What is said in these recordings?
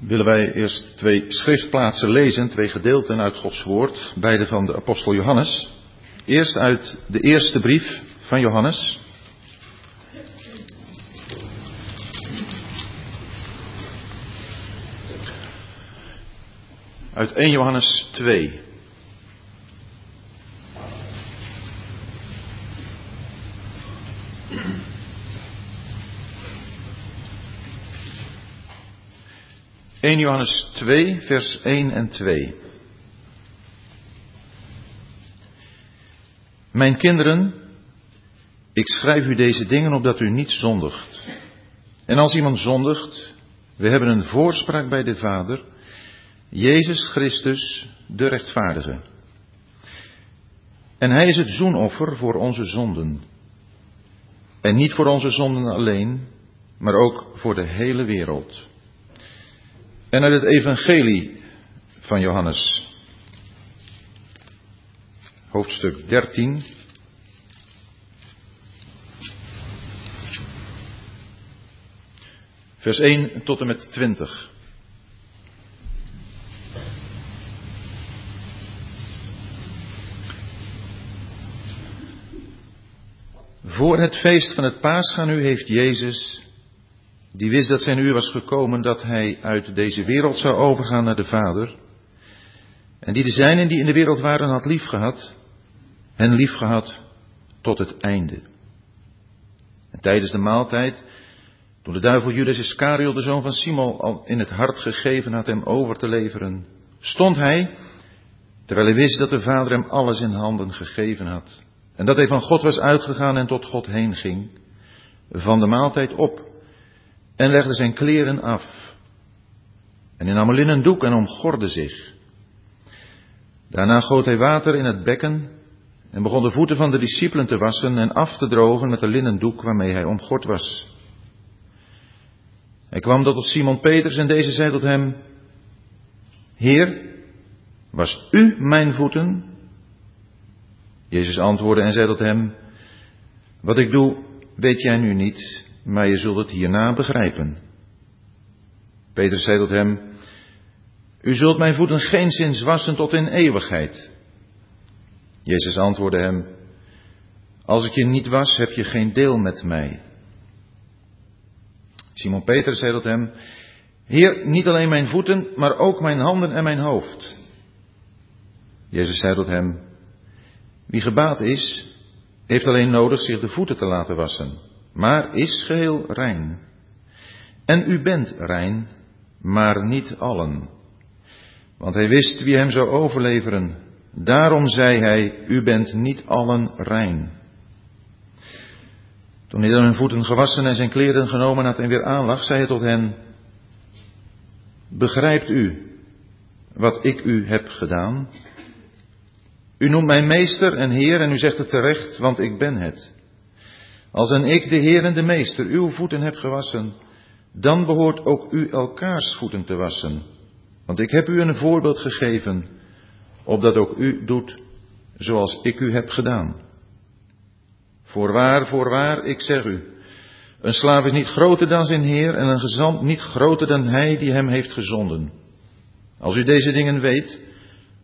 willen wij eerst twee schriftplaatsen lezen, twee gedeelten uit Gods Woord, beide van de apostel Johannes. Eerst uit de eerste brief van Johannes. Uit 1 Johannes 2. Johannes 2, vers 1 en 2. Mijn kinderen, ik schrijf u deze dingen opdat u niet zondigt. En als iemand zondigt, we hebben een voorspraak bij de Vader, Jezus Christus, de rechtvaardige. En hij is het zoenoffer voor onze zonden. En niet voor onze zonden alleen, maar ook voor de hele wereld. En uit het evangelie van Johannes, hoofdstuk 13. Vers 1 tot en met 20. Voor het feest van het paasgaan nu heeft Jezus, die wist dat zijn uur was gekomen dat hij uit deze wereld zou overgaan naar de Vader, en die de zijnen die in de wereld waren had liefgehad, hen liefgehad tot het einde. En tijdens de maaltijd, toen de duivel Judas Iscariot, de zoon van Simon, al in het hart gegeven had hem over te leveren, stond hij, terwijl hij wist dat de Vader hem alles in handen gegeven had, en dat hij van God was uitgegaan en tot God heen ging, van de maaltijd op en legde zijn kleren af. En hij nam een linnen doek en omgorde zich. Daarna goot hij water in het bekken en begon de voeten van de discipelen te wassen en af te drogen met de linnen doek waarmee hij omgord was. Hij kwam tot Simon Peters en deze zei tot hem, Heer, was u mijn voeten? Jezus antwoordde en zei tot hem, Wat ik doe, weet jij nu niet, maar je zult het hierna begrijpen. Petrus zei tot hem, U zult mijn voeten geen zins wassen tot in eeuwigheid. Jezus antwoordde hem, Als ik je niet was, heb je geen deel met mij. Simon Petrus zei tot hem, Heer, niet alleen mijn voeten, maar ook mijn handen en mijn hoofd. Jezus zei tot hem, wie gebaat is, heeft alleen nodig zich de voeten te laten wassen, maar is geheel rein. En u bent rein, maar niet allen. Want hij wist wie hem zou overleveren. Daarom zei hij, u bent niet allen rein. Toen hij dan hun voeten gewassen en zijn kleren genomen had en weer aanlag, zei hij tot hen, begrijpt u wat ik u heb gedaan? U noemt mij meester en heer en u zegt het terecht, want ik ben het. Als en ik, de heer en de meester, uw voeten heb gewassen, dan behoort ook u elkaars voeten te wassen. Want ik heb u een voorbeeld gegeven, opdat ook u doet zoals ik u heb gedaan. Voorwaar, voorwaar, ik zeg u, een slaaf is niet groter dan zijn heer en een gezant niet groter dan hij die hem heeft gezonden. Als u deze dingen weet,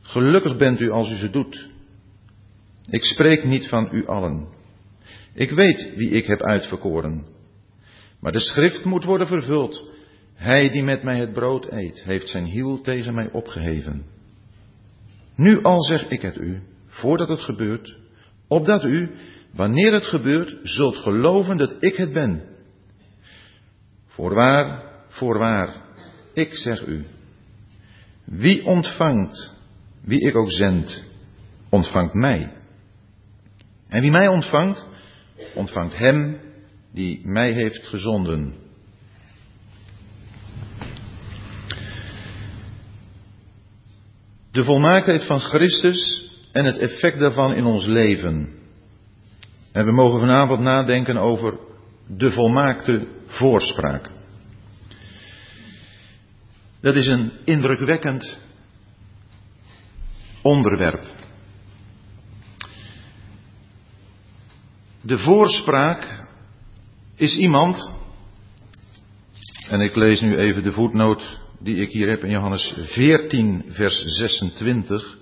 Gelukkig bent u als u ze doet. Ik spreek niet van u allen. Ik weet wie ik heb uitverkoren. Maar de schrift moet worden vervuld. Hij die met mij het brood eet, heeft zijn hiel tegen mij opgeheven. Nu al zeg ik het u, voordat het gebeurt, opdat u, wanneer het gebeurt, zult geloven dat ik het ben. Voorwaar, voorwaar, ik zeg u, wie ontvangt wie ik ook zend, ontvangt mij. En wie mij ontvangt, ontvangt hem die mij heeft gezonden. De volmaaktheid van Christus en het effect daarvan in ons leven. En we mogen vanavond nadenken over de volmaakte voorspraak. Dat is een indrukwekkend onderwerp. De voorspraak is iemand, en ik lees nu even de voetnoot die ik hier heb in Johannes 14, vers 26,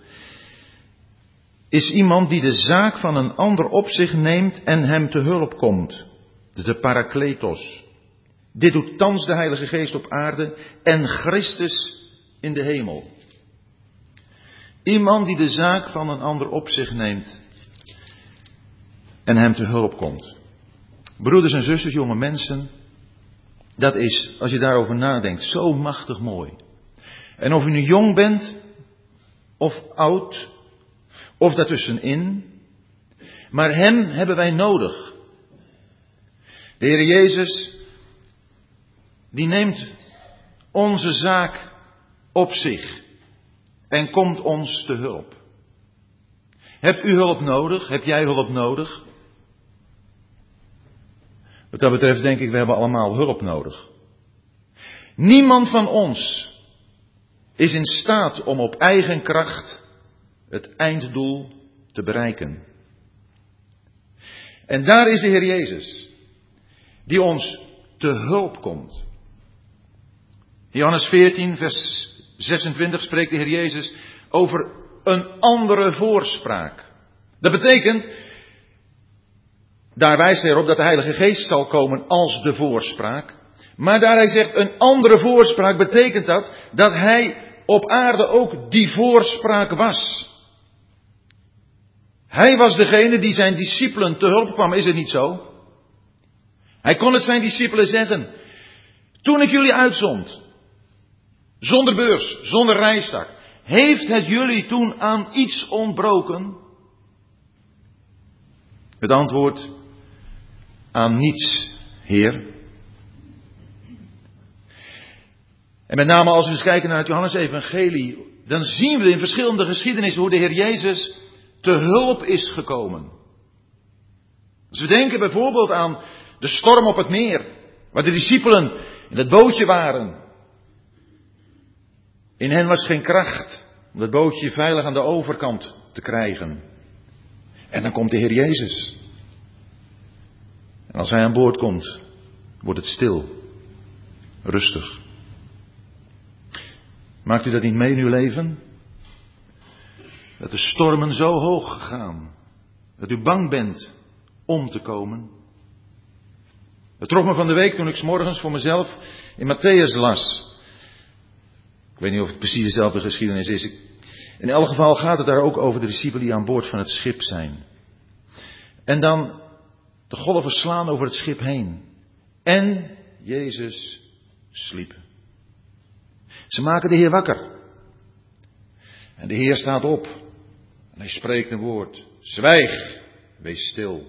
is iemand die de zaak van een ander op zich neemt en hem te hulp komt. De parakletos. Dit doet thans de Heilige Geest op aarde en Christus in de hemel. Iemand die de zaak van een ander op zich neemt en hem te hulp komt. Broeders en zusters, jonge mensen, dat is, als je daarover nadenkt, zo machtig mooi. En of u nu jong bent, of oud, of daartussenin, maar Hem hebben wij nodig. De Heer Jezus, die neemt onze zaak op zich en komt ons te hulp. Hebt u hulp nodig? Heb jij hulp nodig? Wat dat betreft denk ik, we hebben allemaal hulp nodig. Niemand van ons is in staat om op eigen kracht het einddoel te bereiken. En daar is de Heer Jezus, die ons te hulp komt. Johannes 14, vers 26 spreekt de Heer Jezus over een andere voorspraak. Dat betekent, daar wijst hij erop dat de Heilige Geest zal komen als de voorspraak. Maar daar hij zegt een andere voorspraak, betekent dat dat hij op aarde ook die voorspraak was. Hij was degene die zijn discipelen te hulp kwam, is het niet zo? Hij kon het zijn discipelen zeggen. Toen ik jullie uitzond, zonder beurs, zonder reistak, heeft het jullie toen aan iets ontbroken? Het antwoord, aan niets, Heer. En met name als we eens kijken naar het Johannes-evangelie, dan zien we in verschillende geschiedenissen hoe de Heer Jezus te hulp is gekomen. Als we denken bijvoorbeeld aan de storm op het meer, waar de discipelen in het bootje waren. In hen was geen kracht om dat bootje veilig aan de overkant te krijgen. En dan komt de Heer Jezus. Als Hij aan boord komt, wordt het stil, rustig. Maakt u dat niet mee in uw leven? Dat de stormen zo hoog gaan. Dat u bang bent om te komen. Het trok me van de week toen ik s morgens voor mezelf in Matthäus las. Ik weet niet of het precies dezelfde geschiedenis is. In elk geval gaat het daar ook over de discipelen die aan boord van het schip zijn. En dan de golven slaan over het schip heen. En Jezus sliep. Ze maken de Heer wakker. En de Heer staat op. En hij spreekt een woord. Zwijg, wees stil.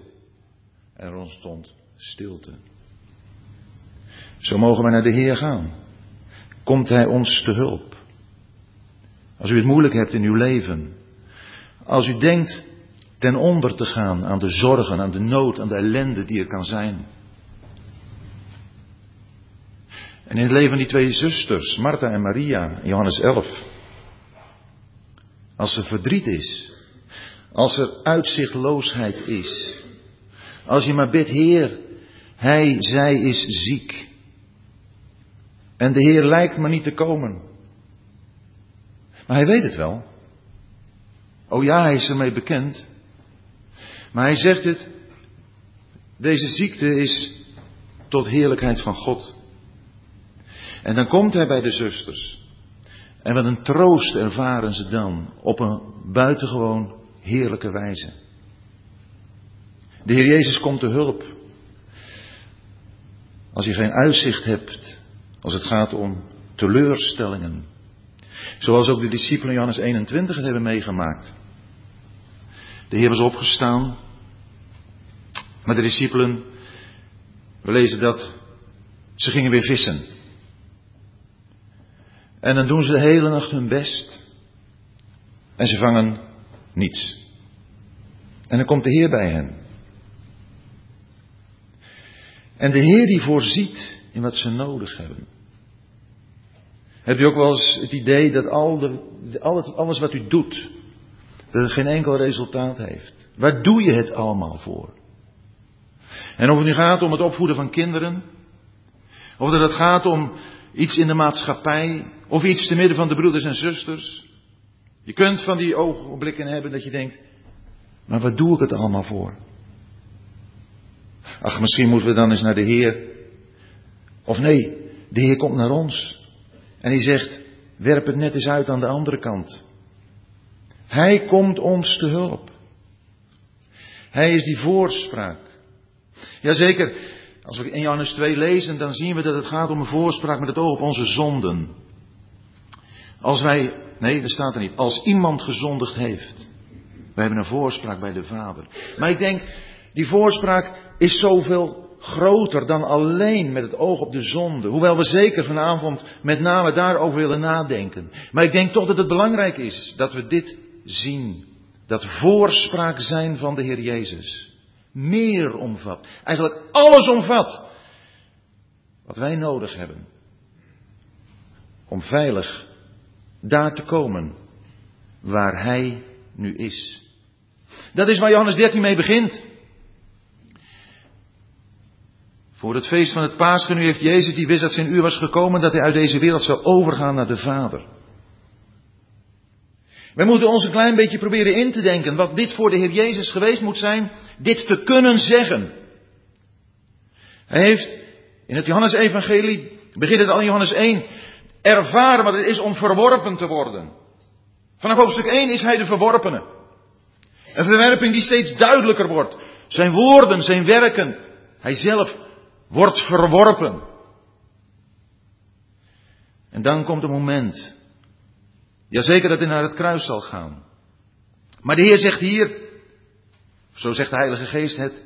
En er ontstond stilte. Zo mogen wij naar de Heer gaan. Komt Hij ons te hulp. Als u het moeilijk hebt in uw leven. Als u denkt ten onder te gaan aan de zorgen, aan de nood, aan de ellende die er kan zijn. En in het leven van die twee zusters, Martha en Maria, Johannes 11. Als er verdriet is, als er uitzichtloosheid is, als je maar bidt, Heer, hij, zij is ziek. En de Heer lijkt maar niet te komen. Maar hij weet het wel. Oh ja, hij is ermee bekend. Maar hij zegt het, deze ziekte is tot heerlijkheid van God. En dan komt hij bij de zusters. En wat een troost ervaren ze dan op een buitengewoon heerlijke wijze. De Heer Jezus komt te hulp. Als je geen uitzicht hebt, als het gaat om teleurstellingen. Zoals ook de discipelen Johannes 21 het hebben meegemaakt. De Heer was opgestaan, maar de discipelen, we lezen dat, ze gingen weer vissen. En dan doen ze de hele nacht hun best. En ze vangen niets. En dan komt de Heer bij hen. En de Heer die voorziet in wat ze nodig hebben. Heb je ook wel eens het idee dat al de, alles wat u doet, dat het geen enkel resultaat heeft? Waar doe je het allemaal voor? En of het nu gaat om het opvoeden van kinderen, of dat het gaat om iets in de maatschappij, of iets te midden van de broeders en zusters. Je kunt van die ogenblikken hebben dat je denkt, maar wat doe ik het allemaal voor? Ach, misschien moeten we dan eens naar de Heer. Of nee, de Heer komt naar ons. En hij zegt, werp het net eens uit aan de andere kant. Hij komt ons te hulp. Hij is die voorspraak. Jazeker, als we in Johannes 2 lezen, dan zien we dat het gaat om een voorspraak met het oog op onze zonden. Als wij, nee, dat staat er niet, als iemand gezondigd heeft. Wij hebben een voorspraak bij de Vader. Maar ik denk, die voorspraak is zoveel groter dan alleen met het oog op de zonde. Hoewel we zeker vanavond met name daarover willen nadenken. Maar ik denk toch dat het belangrijk is dat we dit zien. Dat voorspraak zijn van de Heer Jezus. Meer omvat. Eigenlijk alles omvat. Wat wij nodig hebben. Om veilig daar te komen waar Hij nu is. Dat is waar Johannes 13 mee begint. Voor het feest van het Paschen nu heeft Jezus, die wist dat zijn uur was gekomen, dat hij uit deze wereld zou overgaan naar de Vader. Wij moeten ons een klein beetje proberen in te denken wat dit voor de Heer Jezus geweest moet zijn, dit te kunnen zeggen. Hij heeft in het Johannes-evangelie, begint het al Johannes 1, ervaren wat het is om verworpen te worden. Vanaf hoofdstuk 1 is hij de verworpene. Een verwerping die steeds duidelijker wordt. Zijn woorden, zijn werken, hij zelf wordt verworpen. En dan komt een moment. Jazeker dat hij naar het kruis zal gaan. Maar de Heer zegt hier, zo zegt de Heilige Geest het,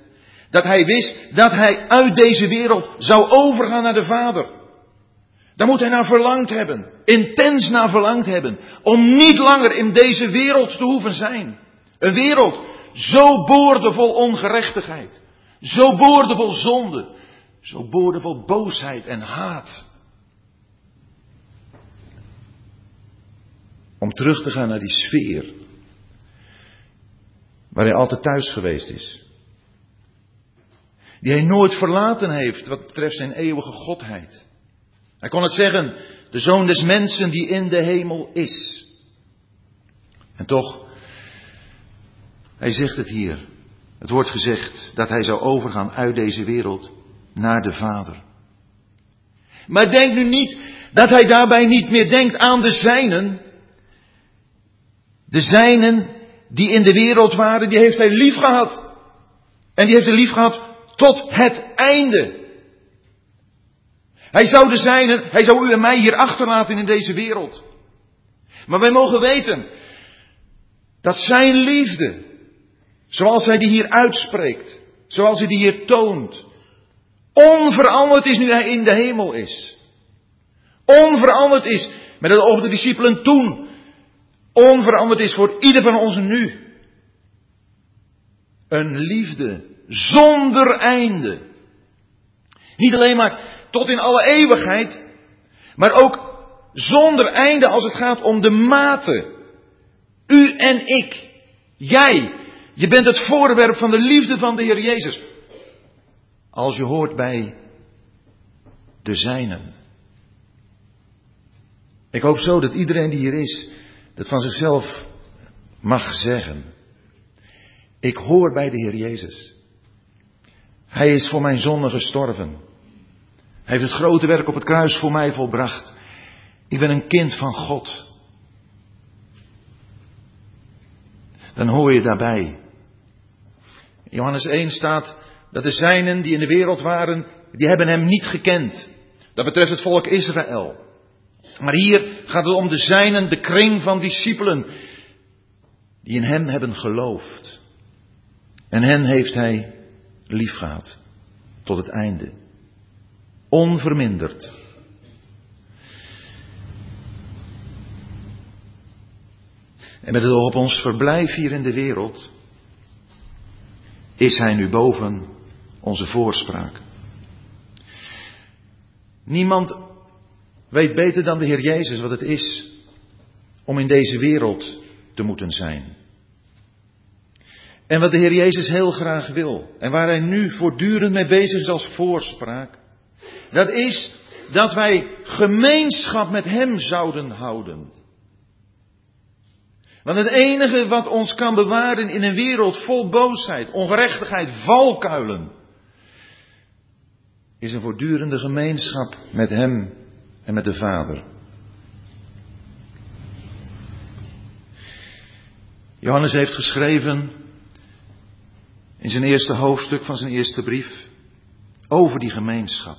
dat hij wist dat hij uit deze wereld zou overgaan naar de Vader. Daar moet hij naar verlangd hebben, intens naar verlangd hebben, om niet langer in deze wereld te hoeven zijn. Een wereld zo boordevol ongerechtigheid, zo boordevol zonde, zo boordevol boosheid en haat. Om terug te gaan naar die sfeer waar hij altijd thuis geweest is. Die hij nooit verlaten heeft wat betreft zijn eeuwige godheid. Hij kon het zeggen, de zoon des mensen die in de hemel is. En toch, hij zegt het hier. Het wordt gezegd dat hij zou overgaan uit deze wereld naar de Vader. Maar denk nu niet dat hij daarbij niet meer denkt aan de zijnen. De zijnen die in de wereld waren, die heeft hij lief gehad. En die heeft hij lief gehad tot het einde. Hij zou de zijnen, hij zou u en mij hier achterlaten in deze wereld. Maar wij mogen weten dat zijn liefde, zoals hij die hier uitspreekt, zoals hij die hier toont, onveranderd is nu hij in de hemel is. Onveranderd is met het oog de discipelen toen. Onveranderd is voor ieder van ons nu. Een liefde zonder einde. Niet alleen maar tot in alle eeuwigheid, maar ook zonder einde als het gaat om de mate. U en ik. Jij. Je bent het voorwerp van de liefde van de Heer Jezus. Als je hoort bij de zijnen. Ik hoop zo dat iedereen die hier is, dat van zichzelf mag zeggen. Ik hoor bij de Heer Jezus. Hij is voor mijn zonde gestorven. Hij heeft het grote werk op het kruis voor mij volbracht. Ik ben een kind van God. Dan hoor je daarbij. Johannes 1 staat dat de zijnen die in de wereld waren, die hebben hem niet gekend. Dat betreft het volk Israël. Maar hier gaat het om de zijnen, de kring van discipelen, die in hem hebben geloofd. En hen heeft hij lief gehad tot het einde. Onverminderd. En met het oog op ons verblijf hier in de wereld, is hij nu boven onze voorspraak. Niemand weet beter dan de Heer Jezus wat het is om in deze wereld te moeten zijn. En wat de Heer Jezus heel graag wil, en waar hij nu voortdurend mee bezig is als voorspraak, dat is dat wij gemeenschap met Hem zouden houden. Want het enige wat ons kan bewaren in een wereld vol boosheid, ongerechtigheid, valkuilen, is een voortdurende gemeenschap met Hem en met de Vader. Johannes heeft geschreven in zijn eerste hoofdstuk van zijn eerste brief over die gemeenschap.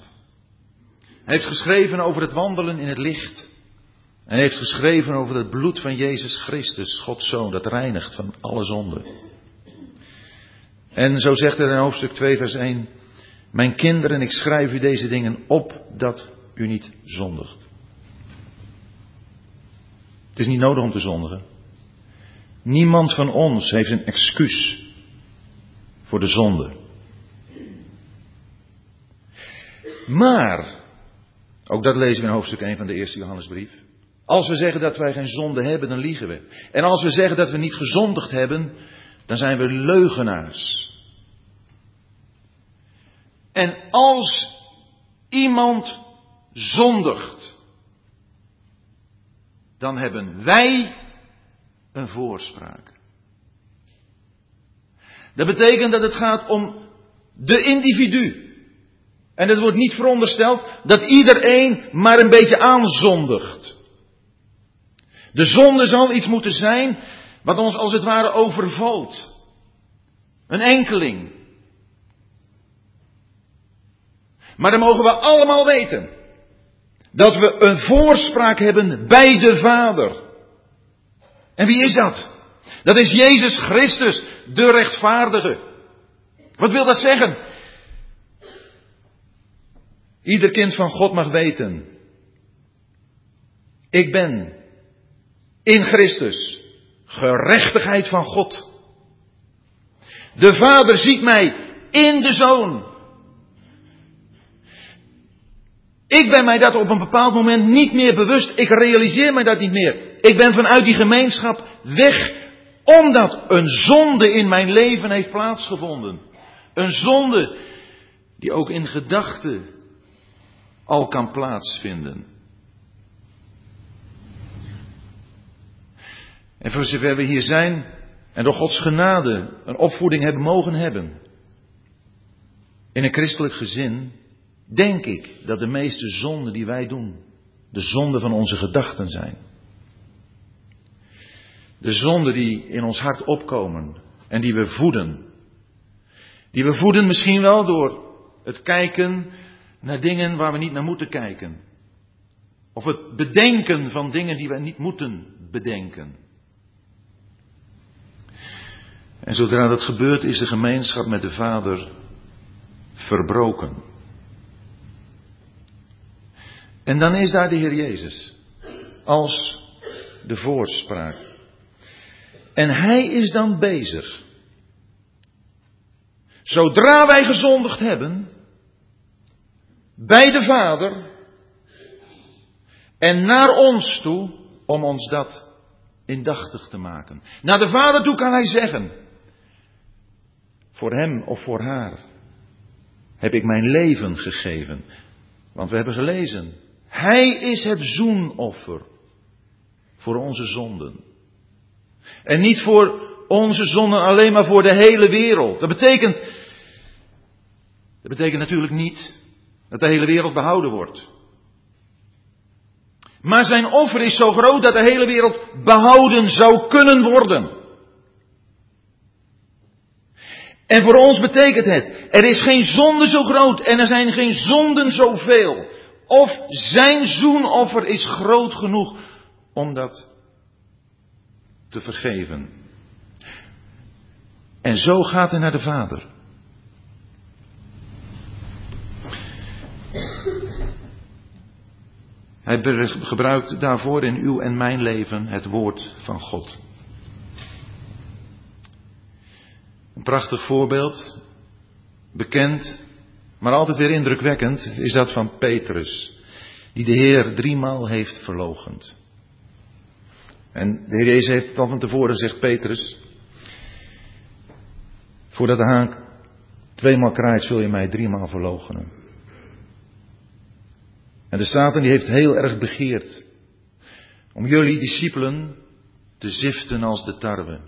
Hij heeft geschreven over het wandelen in het licht. Hij heeft geschreven over het bloed van Jezus Christus, Gods Zoon, dat reinigt van alle zonde. En zo zegt hij in hoofdstuk 2, vers 1, Mijn kinderen, ik schrijf u deze dingen op dat u niet zondigt. Het is niet nodig om te zondigen. Niemand van ons heeft een excuus voor de zonde. Maar, ook dat lezen we in hoofdstuk 1 van de eerste Johannesbrief. Als we zeggen dat wij geen zonde hebben, dan liegen we. En als we zeggen dat we niet gezondigd hebben, dan zijn we leugenaars. En als iemand zondigt, dan hebben wij een voorspraak. Dat betekent dat het gaat om de individu. En het wordt niet verondersteld dat iedereen maar een beetje aanzondigt. De zonde zal iets moeten zijn wat ons als het ware overvalt. Een enkeling. Maar dan mogen we allemaal weten dat we een voorspraak hebben bij de Vader. En wie is dat? Dat is Jezus Christus, de rechtvaardige. Wat wil dat zeggen? Ieder kind van God mag weten. Ik ben in Christus gerechtigheid van God. De Vader ziet mij in de Zoon. Ik ben mij dat op een bepaald moment niet meer bewust. Ik realiseer mij dat niet meer. Ik ben vanuit die gemeenschap weg omdat een zonde in mijn leven heeft plaatsgevonden. Een zonde die ook in gedachten al kan plaatsvinden. En voor zover we hier zijn en door Gods genade een opvoeding hebben mogen hebben in een christelijk gezin, denk ik dat de meeste zonden die wij doen, de zonden van onze gedachten zijn. De zonden die in ons hart opkomen en die we voeden. Die we voeden misschien wel door het kijken naar dingen waar we niet naar moeten kijken. Of het bedenken van dingen die we niet moeten bedenken. En zodra dat gebeurt, is de gemeenschap met de Vader verbroken. En dan is daar de Heer Jezus als de voorspraak. En Hij is dan bezig. Zodra wij gezondigd hebben, bij de Vader en naar ons toe, om ons dat indachtig te maken. Naar de Vader toe kan Hij zeggen, voor hem of voor haar heb ik mijn leven gegeven. Want we hebben gelezen, Hij is het zoenoffer voor onze zonden. En niet voor onze zonden alleen, maar voor de hele wereld. Dat betekent, dat betekent natuurlijk niet dat de hele wereld behouden wordt. Maar zijn offer is zo groot dat de hele wereld behouden zou kunnen worden. En voor ons betekent het, er is geen zonde zo groot en er zijn geen zonden zoveel. Of zijn zoenoffer is groot genoeg om dat te vergeven. En zo gaat hij naar de Vader. Hij gebruikt daarvoor in uw en mijn leven het woord van God. Een prachtig voorbeeld, bekend, maar altijd weer indrukwekkend, is dat van Petrus, die de Heer driemaal heeft verlogend. En de Heer Jezus heeft het al van tevoren gezegd, Petrus, voordat de haan tweemaal kraait, zul je mij driemaal verloochenen. En de Satan die heeft heel erg begeerd om jullie discipelen te ziften als de tarwe.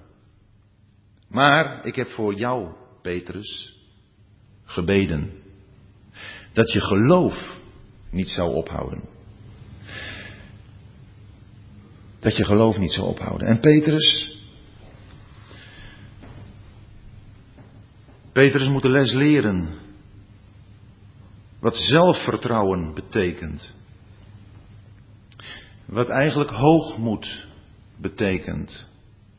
Maar ik heb voor jou, Petrus, gebeden dat je geloof niet zou ophouden. Dat je geloof niet zou ophouden. En Petrus, Petrus moet de les leren wat zelfvertrouwen betekent. Wat eigenlijk hoogmoed betekent.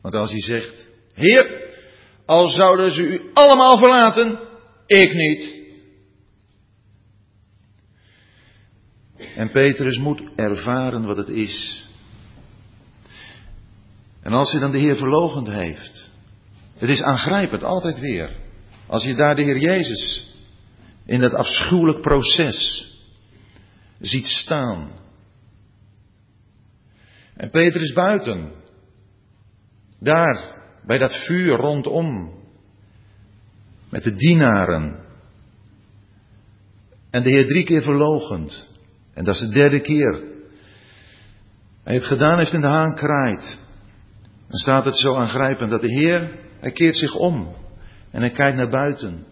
Want als hij zegt, Heer, al zouden ze u allemaal verlaten, ik niet. En Petrus moet ervaren wat het is. En als hij dan de Heer verlogend heeft, het is aangrijpend, altijd weer. Als je daar de Heer Jezus in dat afschuwelijk proces ziet staan. En Petrus buiten, daar bij dat vuur rondom, met de dienaren. En de Heer drie keer verlogend. En dat is de derde keer. Hij het gedaan heeft in de haan kraait. Dan staat het zo aangrijpend dat de Heer, hij keert zich om. En hij kijkt naar buiten.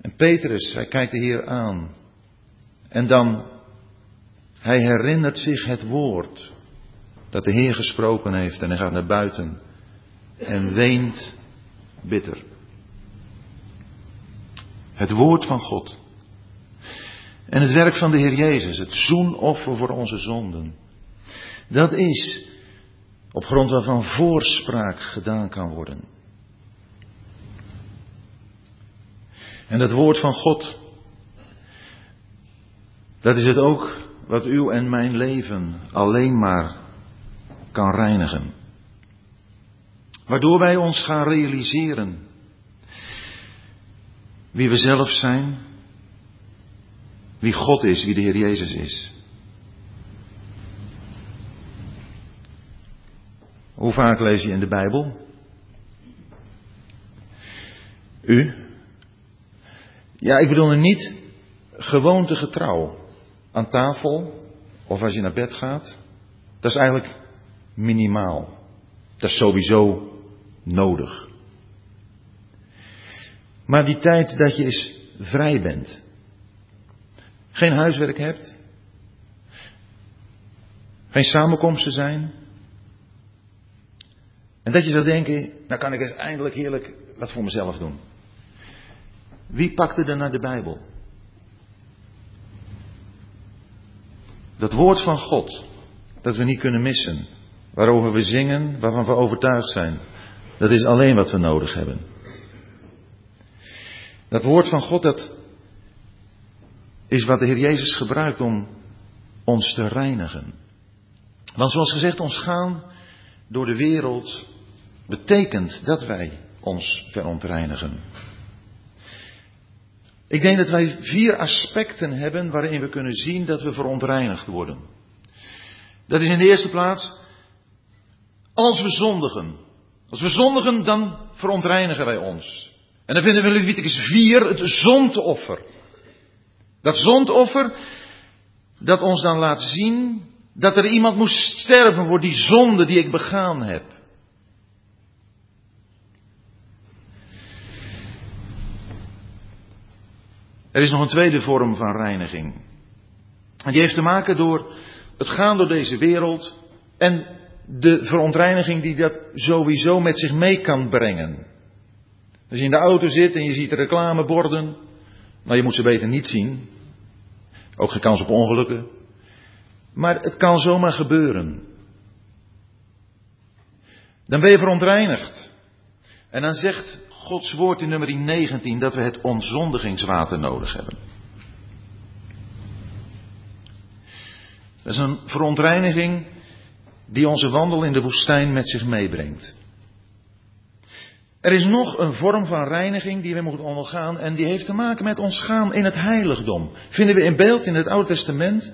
En Petrus, hij kijkt de Heer aan. En dan, hij herinnert zich het woord dat de Heer gesproken heeft. En hij gaat naar buiten en weent bitter. Het woord van God. En het werk van de Heer Jezus, het zoenoffer voor onze zonden. Dat is op grond waarvan voorspraak gedaan kan worden. En dat woord van God, dat is het ook wat uw en mijn leven alleen maar kan reinigen. Waardoor wij ons gaan realiseren wie we zelf zijn, wie God is, wie de Heer Jezus is. Hoe vaak lees je in de Bijbel? U? Ja, ik bedoel er niet gewoontegetrouw aan tafel of als je naar bed gaat. Dat is eigenlijk minimaal. Dat is sowieso nodig. Maar die tijd dat je eens vrij bent, geen huiswerk hebt, geen samenkomsten zijn, en dat je zou denken, nou kan ik eens eindelijk heerlijk wat voor mezelf doen. Wie pakte er naar de Bijbel? Dat woord van God, dat we niet kunnen missen, waarover we zingen, waarvan we overtuigd zijn, dat is alleen wat we nodig hebben. Dat woord van God, dat is wat de Heer Jezus gebruikt om ons te reinigen. Want zoals gezegd, ons gaan door de wereld betekent dat wij ons verontreinigen. Ik denk dat wij vier aspecten hebben waarin we kunnen zien dat we verontreinigd worden. Dat is in de eerste plaats als we zondigen. Als we zondigen, dan verontreinigen wij ons. En dan vinden we in Leviticus 4 het zondoffer. Dat zondoffer dat ons dan laat zien dat er iemand moest sterven voor die zonde die ik begaan heb. Er is nog een tweede vorm van reiniging. En die heeft te maken door het gaan door deze wereld en de verontreiniging die dat sowieso met zich mee kan brengen. Als je in de auto zit en je ziet reclameborden, nou je moet ze beter niet zien. Ook geen kans op ongelukken. Maar het kan zomaar gebeuren. Dan ben je verontreinigd. En dan zegt Gods woord in nummer 19 dat we het onzondigingswater nodig hebben. Dat is een verontreiniging die onze wandel in de woestijn met zich meebrengt. Er is nog een vorm van reiniging die we moeten ondergaan en die heeft te maken met ons gaan in het heiligdom. Vinden we in beeld in het Oude Testament.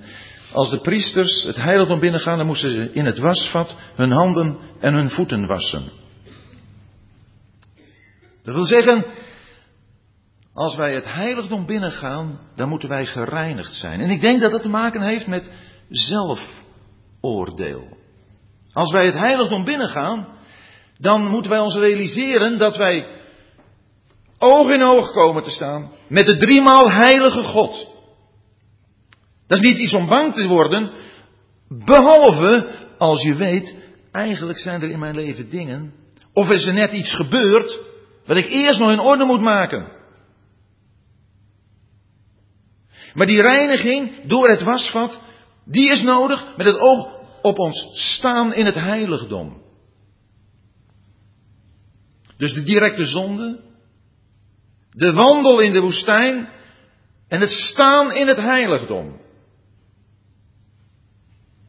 Als de priesters het heiligdom binnengaan, dan moesten ze in het wasvat hun handen en hun voeten wassen. Dat wil zeggen, Als wij het heiligdom binnengaan, dan moeten wij gereinigd zijn. En ik denk dat dat te maken heeft met zelfoordeel. Als wij het heiligdom binnengaan, dan moeten wij ons realiseren dat wij oog in oog komen te staan met de driemaal heilige God. Dat is niet iets om bang te worden, behalve als je weet, eigenlijk zijn er in mijn leven dingen, of is er net iets gebeurd, wat ik eerst nog in orde moet maken. Maar die reiniging door het wasvat, die is nodig met het oog op ons staan in het heiligdom. Dus de directe zonde, de wandel in de woestijn en het staan in het heiligdom.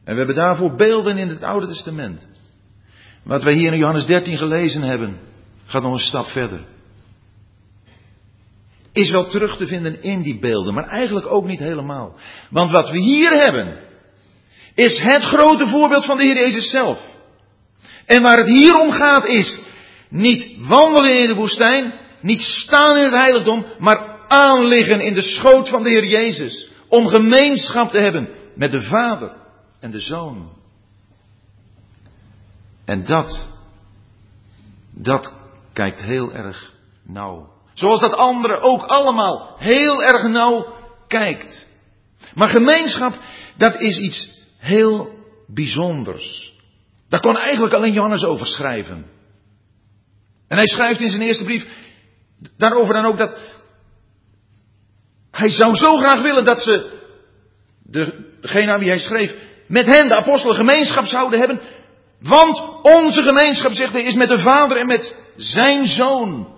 En we hebben daarvoor beelden in het Oude Testament. Wat wij hier in Johannes 13 gelezen hebben, gaat nog een stap verder. Is wel terug te vinden in die beelden, maar eigenlijk ook niet helemaal. Want wat we hier hebben, is het grote voorbeeld van de Heer Jezus zelf. En waar het hier om gaat is niet wandelen in de woestijn, niet staan in het heiligdom, maar aanliggen in de schoot van de Heer Jezus. Om gemeenschap te hebben met de Vader en de Zoon. En dat, dat kijkt heel erg nauw. Zoals dat andere ook allemaal heel erg nauw kijkt. Maar gemeenschap, dat is iets heel bijzonders. Daar kon eigenlijk alleen Johannes over schrijven. En hij schrijft in zijn eerste brief daarover dan ook dat hij zou zo graag willen dat ze, de, degene aan wie hij schreef, met hen, de apostelen, gemeenschap zouden hebben. Want onze gemeenschap, zegt hij, is met de Vader en met zijn Zoon.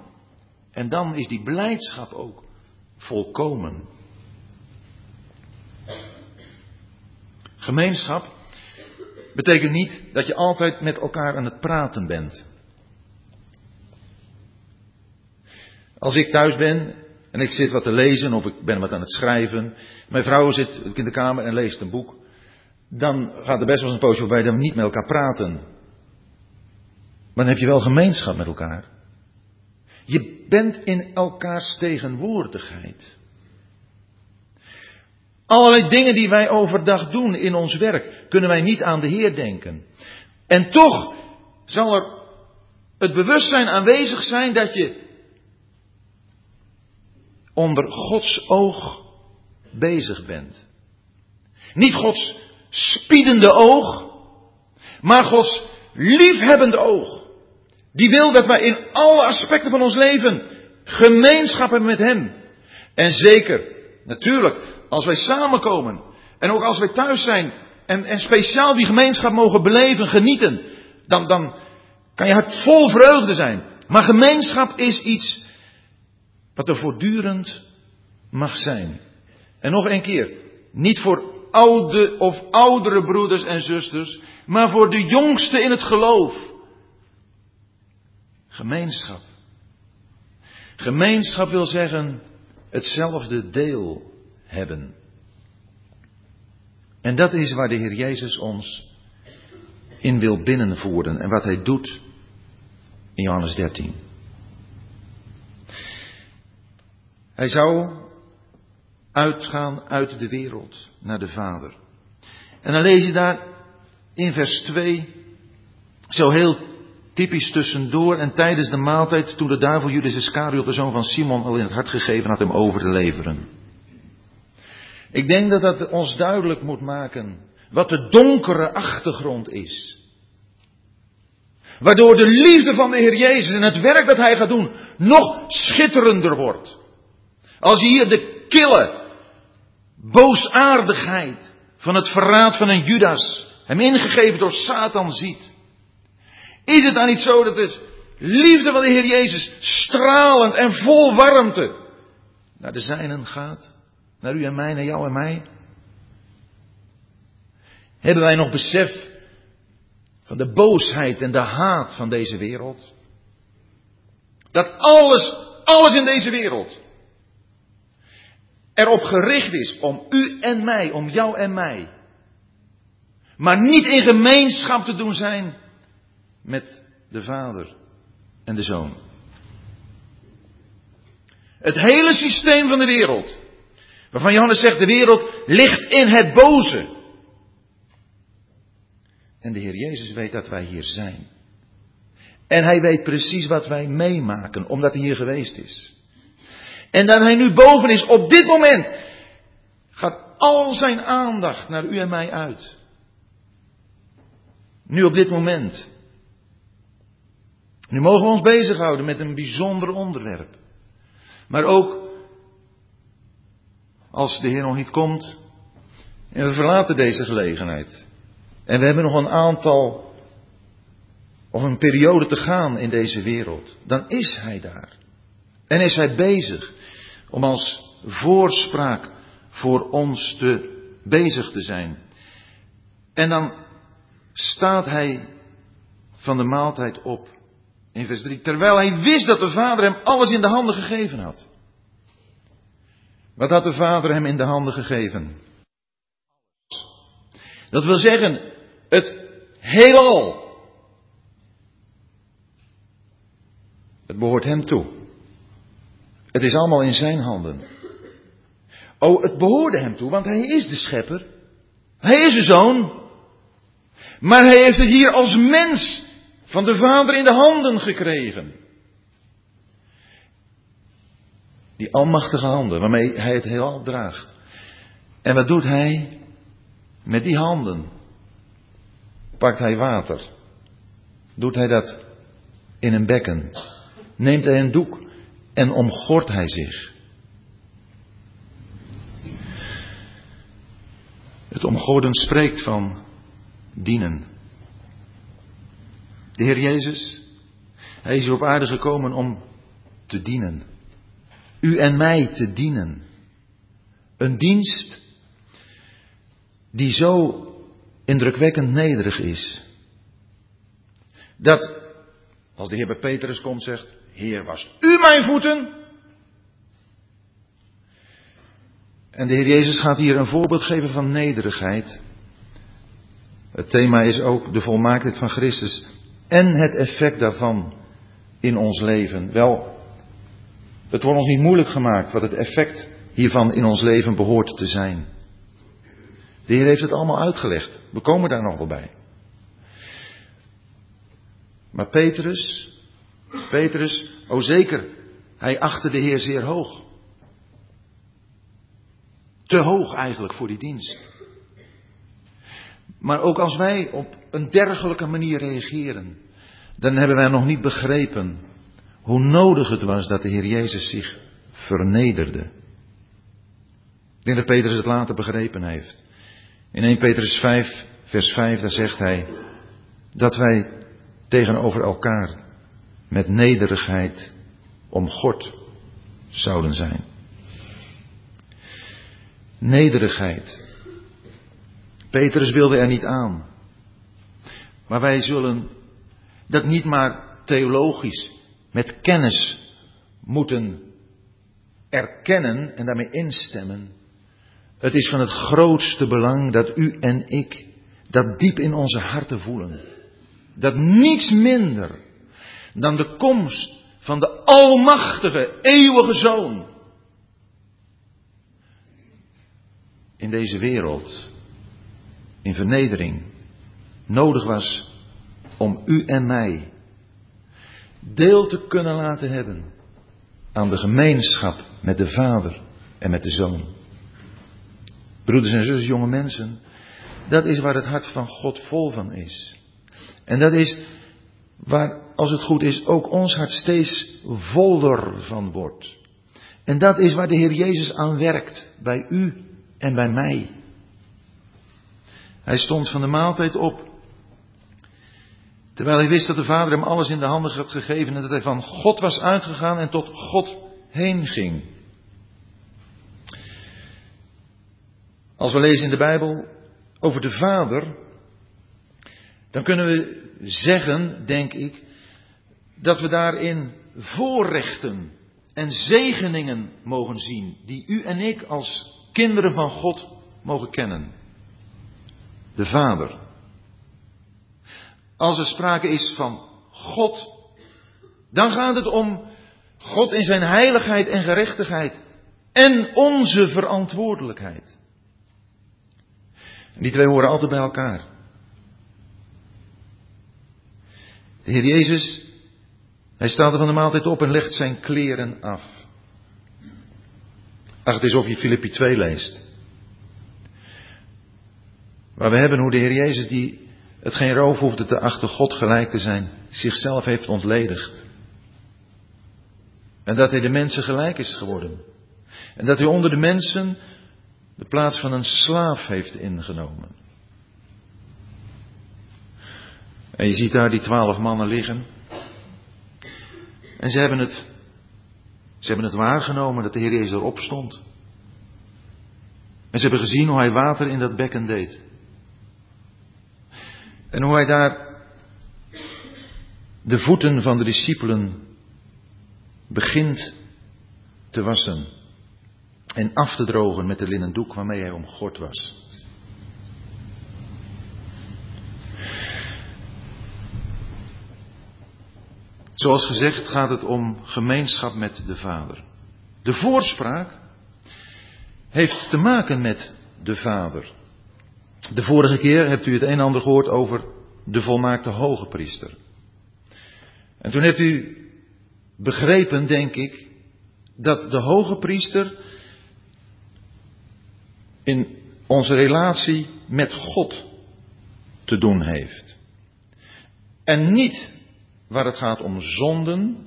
En dan is die blijdschap ook volkomen. Gemeenschap betekent niet dat je altijd met elkaar aan het praten bent. Als ik thuis ben en ik zit wat te lezen of ik ben wat aan het schrijven, mijn vrouw zit in de kamer en leest een boek, dan gaat er best wel eens een poosje voorbij dat we niet met elkaar praten. Maar dan heb je wel gemeenschap met elkaar. Je bent in elkaars tegenwoordigheid. Allerlei dingen die wij overdag doen in ons werk, kunnen wij niet aan de Heer denken. En toch zal er het bewustzijn aanwezig zijn dat je onder Gods oog bezig bent. Niet Gods spiedende oog, maar Gods liefhebbende oog. Die wil dat wij in alle aspecten van ons leven gemeenschap hebben met Hem. En zeker, natuurlijk, als wij samenkomen en ook als wij thuis zijn en, en speciaal die gemeenschap mogen beleven, genieten, dan, dan kan je hart vol vreugde zijn. Maar gemeenschap is iets wat er voortdurend mag zijn. En nog een keer, niet voor oude of oudere broeders en zusters, maar voor de jongste in het geloof. Gemeenschap. Gemeenschap wil zeggen hetzelfde deel hebben. En dat is waar de Heer Jezus ons in wil binnenvoeren en wat hij doet in Johannes 13. Hij zou uitgaan uit de wereld naar de Vader. En dan lees je daar in vers 2 zo heel typisch tussendoor en tijdens de maaltijd toen de duivel Judas Iscariot, de zoon van Simon, al in het hart gegeven had hem over te leveren. Ik denk dat dat ons duidelijk moet maken wat de donkere achtergrond is. Waardoor de liefde van de Heer Jezus en het werk dat Hij gaat doen nog schitterender wordt. Als je hier de kille boosaardigheid van het verraad van een Judas, hem ingegeven door Satan, ziet. Is het dan niet zo dat de liefde van de Heer Jezus stralend en vol warmte naar de zijnen gaat? Naar u en mij, naar jou en mij? Hebben wij nog besef van de boosheid en de haat van deze wereld? Dat alles, alles in deze wereld erop gericht is om u en mij, om jou en mij. Maar niet in gemeenschap te doen zijn met de Vader en de Zoon. Het hele systeem van de wereld. Waarvan Johannes zegt, de wereld ligt in het boze. En de Heer Jezus weet dat wij hier zijn. En hij weet precies wat wij meemaken, omdat hij hier geweest is. En dat hij nu boven is, op dit moment, gaat al zijn aandacht naar u en mij uit. Nu op dit moment. Nu mogen we ons bezighouden met een bijzonder onderwerp. Maar ook als de Heer nog niet komt en we verlaten deze gelegenheid. En we hebben nog een aantal of een periode te gaan in deze wereld. Dan is Hij daar. En is Hij bezig om als voorspraak voor ons te bezig te zijn. En dan staat Hij van de maaltijd op. In vers 3. Terwijl hij wist dat de vader hem alles in de handen gegeven had. Wat had de vader hem in de handen gegeven? Dat wil zeggen, het heelal. Het behoort hem toe. Het is allemaal in zijn handen. Oh, het behoorde hem toe, want hij is de schepper. Hij is de zoon. Maar hij heeft het hier als mens van de Vader in de handen gekregen. Die almachtige handen waarmee hij het heelal draagt. En wat doet hij? Met die handen pakt hij water. Doet hij dat in een bekken. Neemt hij een doek en omgort hij zich. Het omgorden spreekt van dienen. De Heer Jezus, Hij is hier op aarde gekomen om te dienen. U en mij te dienen. Een dienst die zo indrukwekkend nederig is. Dat, als de Heer bij Petrus komt, zegt, Heer, was u mijn voeten? En de Heer Jezus gaat hier een voorbeeld geven van nederigheid. Het thema is ook de volmaaktheid van Christus en het effect daarvan in ons leven. Wel, het wordt ons niet moeilijk gemaakt wat het effect hiervan in ons leven behoort te zijn. De Heer heeft het allemaal uitgelegd. We komen daar nog wel bij. Maar Petrus, Petrus, oh zeker, hij achtte de Heer zeer hoog. Te hoog eigenlijk voor die dienst. Maar ook als wij op een dergelijke manier reageren, dan hebben wij nog niet begrepen hoe nodig het was dat de Heer Jezus zich vernederde. Ik denk dat Petrus het later begrepen heeft. In 1 Petrus 5, vers 5, daar zegt hij dat wij tegenover elkaar met nederigheid om God zouden zijn. Nederigheid. Petrus wilde er niet aan. Maar wij zullen dat niet maar theologisch met kennis moeten erkennen en daarmee instemmen. Het is van het grootste belang dat u en ik dat diep in onze harten voelen. Dat niets minder dan de komst van de Almachtige, eeuwige Zoon in deze wereld, in vernedering, nodig was om u en mij deel te kunnen laten hebben aan de gemeenschap met de Vader en met de Zoon. Broeders en zussen, jonge mensen, dat is waar het hart van God vol van is. En dat is waar, als het goed is, ook ons hart steeds voller van wordt. En dat is waar de Heer Jezus aan werkt, bij u en bij mij. Hij stond van de maaltijd op Terwijl hij wist dat de Vader hem alles in de handen had gegeven en dat hij van God was uitgegaan en tot God heen ging. Als we lezen in de Bijbel over de Vader, dan kunnen we zeggen, denk ik, dat we daarin voorrechten en zegeningen mogen zien, die u en ik als kinderen van God mogen kennen. De Vader. Als er sprake is van God, dan gaat het om God in zijn heiligheid en gerechtigheid. En onze verantwoordelijkheid. Die twee horen altijd bij elkaar. De Heer Jezus, hij staat er van de maaltijd op en legt zijn kleren af. Ach, het is of je Filippi 2 leest. Waar we hebben hoe de Heer Jezus, die het geen roof hoefde te achter God gelijk te zijn, zichzelf heeft ontledigd. En dat hij de mensen gelijk is geworden. En dat hij onder de mensen de plaats van een slaaf heeft ingenomen. En je ziet daar die twaalf mannen liggen. En ze hebben het, ze hebben het waargenomen dat de Heer Jezus erop stond. En ze hebben gezien hoe hij water in dat bekken deed. En hoe hij daar de voeten van de discipelen begint te wassen en af te drogen met de linnen doek waarmee hij omgord was. Zoals gezegd gaat het om gemeenschap met de Vader. De voorspraak heeft te maken met de Vader. De vorige keer hebt u het een en ander gehoord over de volmaakte hoge priester. En toen hebt u begrepen, denk ik, dat de hoge priester in onze relatie met God te doen heeft. En niet waar het gaat om zonden,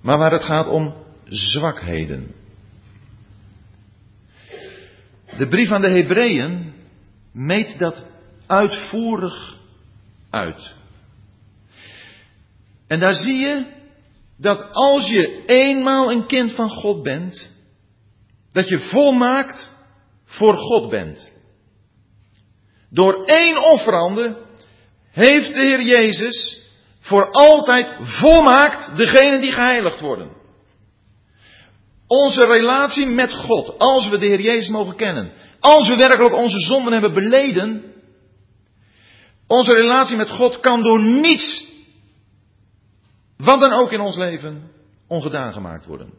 maar waar het gaat om zwakheden. De brief aan de Hebreeën meet dat uitvoerig uit. En daar zie je dat als je eenmaal een kind van God bent, dat je volmaakt voor God bent. Door één offerande heeft de Heer Jezus voor altijd volmaakt degene die geheiligd worden. Onze relatie met God, als we de Heer Jezus mogen kennen, als we werkelijk onze zonden hebben beleden, onze relatie met God kan door niets, wat dan ook in ons leven, ongedaan gemaakt worden.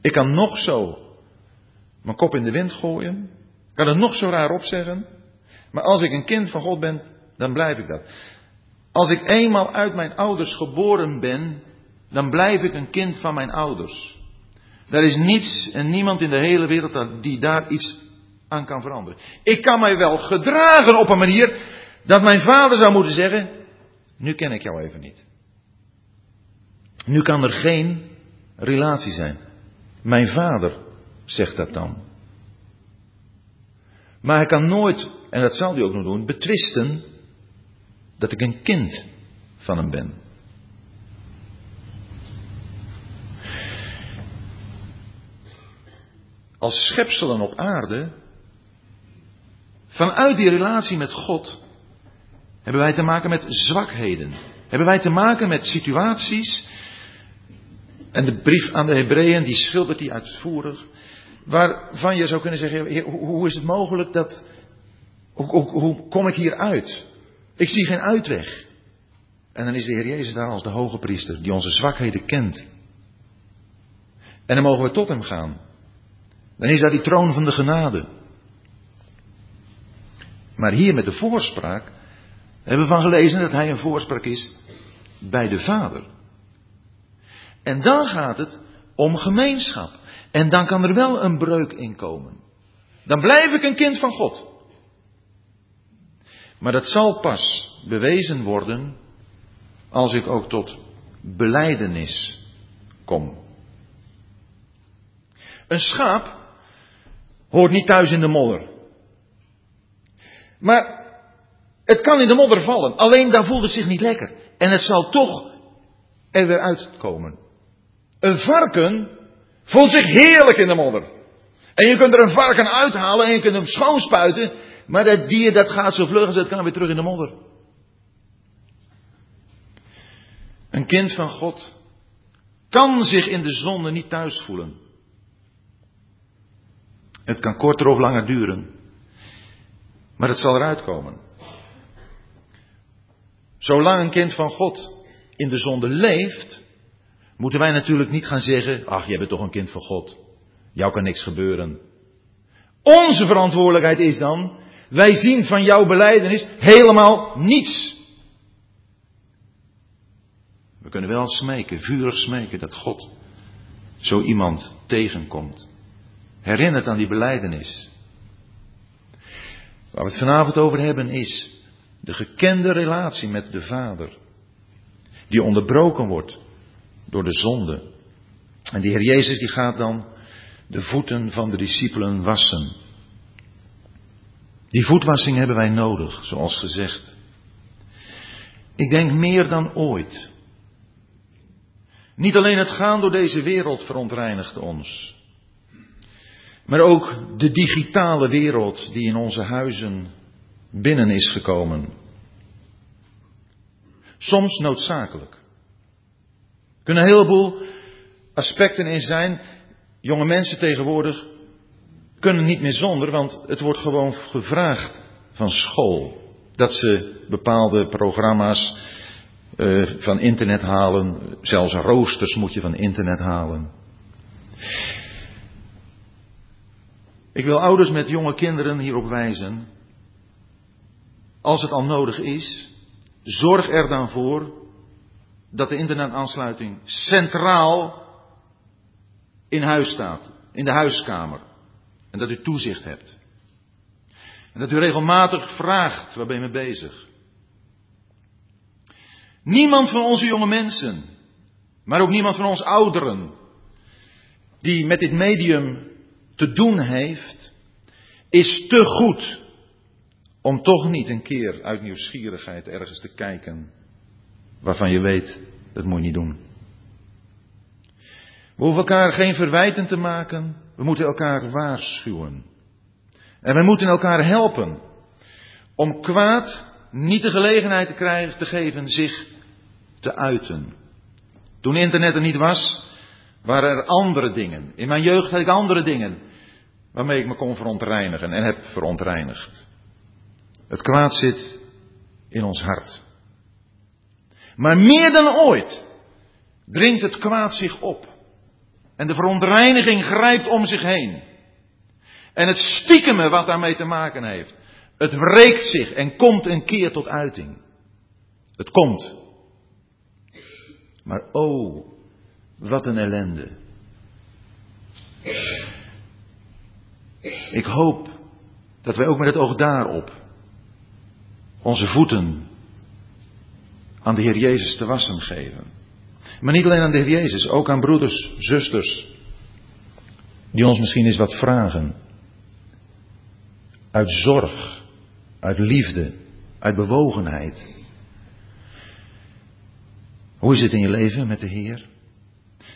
Ik kan nog zo mijn kop in de wind gooien, kan het nog zo raar opzeggen, maar als ik een kind van God ben, dan blijf ik dat. Als ik eenmaal uit mijn ouders geboren ben, dan blijf ik een kind van mijn ouders. Er is niets en niemand in de hele wereld die daar iets aan kan veranderen. Ik kan mij wel gedragen op een manier dat mijn vader zou moeten zeggen: Nu ken ik jou even niet. Nu kan er geen relatie zijn. Mijn vader zegt dat dan. Maar hij kan nooit, en dat zal hij ook nog doen, betwisten dat ik een kind van hem ben. Als schepselen op aarde, vanuit die relatie met God, hebben wij te maken met zwakheden. Hebben wij te maken met situaties. En de brief aan de Hebreeën, die schildert die uitvoerig. Waarvan je zou kunnen zeggen: hoe is het mogelijk dat. Hoe, hoe kom ik hier uit? Ik zie geen uitweg. En dan is de Heer Jezus daar als de hoge priester, die onze zwakheden kent. En dan mogen we tot hem gaan. Dan is daar die troon van de genade. Maar hier met de voorspraak hebben we van gelezen dat hij een voorspraak is bij de Vader. En dan gaat het om gemeenschap. En dan kan er wel een breuk in komen. Dan blijf ik een kind van God. Maar dat zal pas bewezen worden als ik ook tot beleidenis kom. Een schaap hoort niet thuis in de modder. Maar het kan in de modder vallen, alleen dan voelt het zich niet lekker. En het zal toch er weer uitkomen. Een varken voelt zich heerlijk in de modder. En je kunt er een varken uithalen en je kunt hem schoonspuiten. Maar dat dier dat gaat zo vlug als het kan weer terug in de modder. Een kind van God kan zich in de zonde niet thuis voelen. Het kan korter of langer duren. Maar het zal eruit komen. Zolang een kind van God in de zonde leeft, moeten wij natuurlijk niet gaan zeggen, ach, jij bent toch een kind van God. Jou kan niks gebeuren. Onze verantwoordelijkheid is dan, wij zien van jouw beleidenis helemaal niets. We kunnen wel smeken, vurig smeken, dat God zo iemand tegenkomt. Herinnert aan die beleidenis. Waar we het vanavond over hebben is de gekende relatie met de Vader. Die onderbroken wordt door de zonde. En die Heer Jezus die gaat dan de voeten van de discipelen wassen. Die voetwassing hebben wij nodig, zoals gezegd. Ik denk meer dan ooit. Niet alleen het gaan door deze wereld verontreinigt ons, maar ook de digitale wereld die in onze huizen binnen is gekomen. Soms noodzakelijk. Er kunnen een heleboel aspecten in zijn. Jonge mensen tegenwoordig kunnen niet meer zonder, want het wordt gewoon gevraagd van school. Dat ze bepaalde programma's uh, van internet halen. Zelfs roosters moet je van internet halen. Ik wil ouders met jonge kinderen hierop wijzen. Als het al nodig is, zorg er dan voor dat de internetaansluiting centraal in huis staat, in de huiskamer. En dat u toezicht hebt. En dat u regelmatig vraagt, waar ben je mee bezig? Niemand van onze jonge mensen, maar ook niemand van ons ouderen, die met dit medium te doen heeft, is te goed om toch niet een keer uit nieuwsgierigheid ergens te kijken waarvan je weet, dat moet je niet doen. We hoeven elkaar geen verwijten te maken, we moeten elkaar waarschuwen. En we moeten elkaar helpen om kwaad niet de gelegenheid te krijgen te geven zich te uiten. Toen internet er niet was, waren er andere dingen. In mijn jeugd had ik andere dingen waarmee ik me kon verontreinigen en heb verontreinigd. Het kwaad zit in ons hart. Maar meer dan ooit dringt het kwaad zich op. En de verontreiniging grijpt om zich heen. En het stiekeme wat daarmee te maken heeft, het wreekt zich en komt een keer tot uiting. Het komt. Maar oh, wat een ellende. Ik hoop dat wij ook met het oog daarop onze voeten aan de Heer Jezus te wassen geven. Maar niet alleen aan de Heer Jezus, ook aan broeders, zusters, die ons misschien eens wat vragen. Uit zorg, uit liefde, uit bewogenheid. Hoe is het in je leven met de Heer?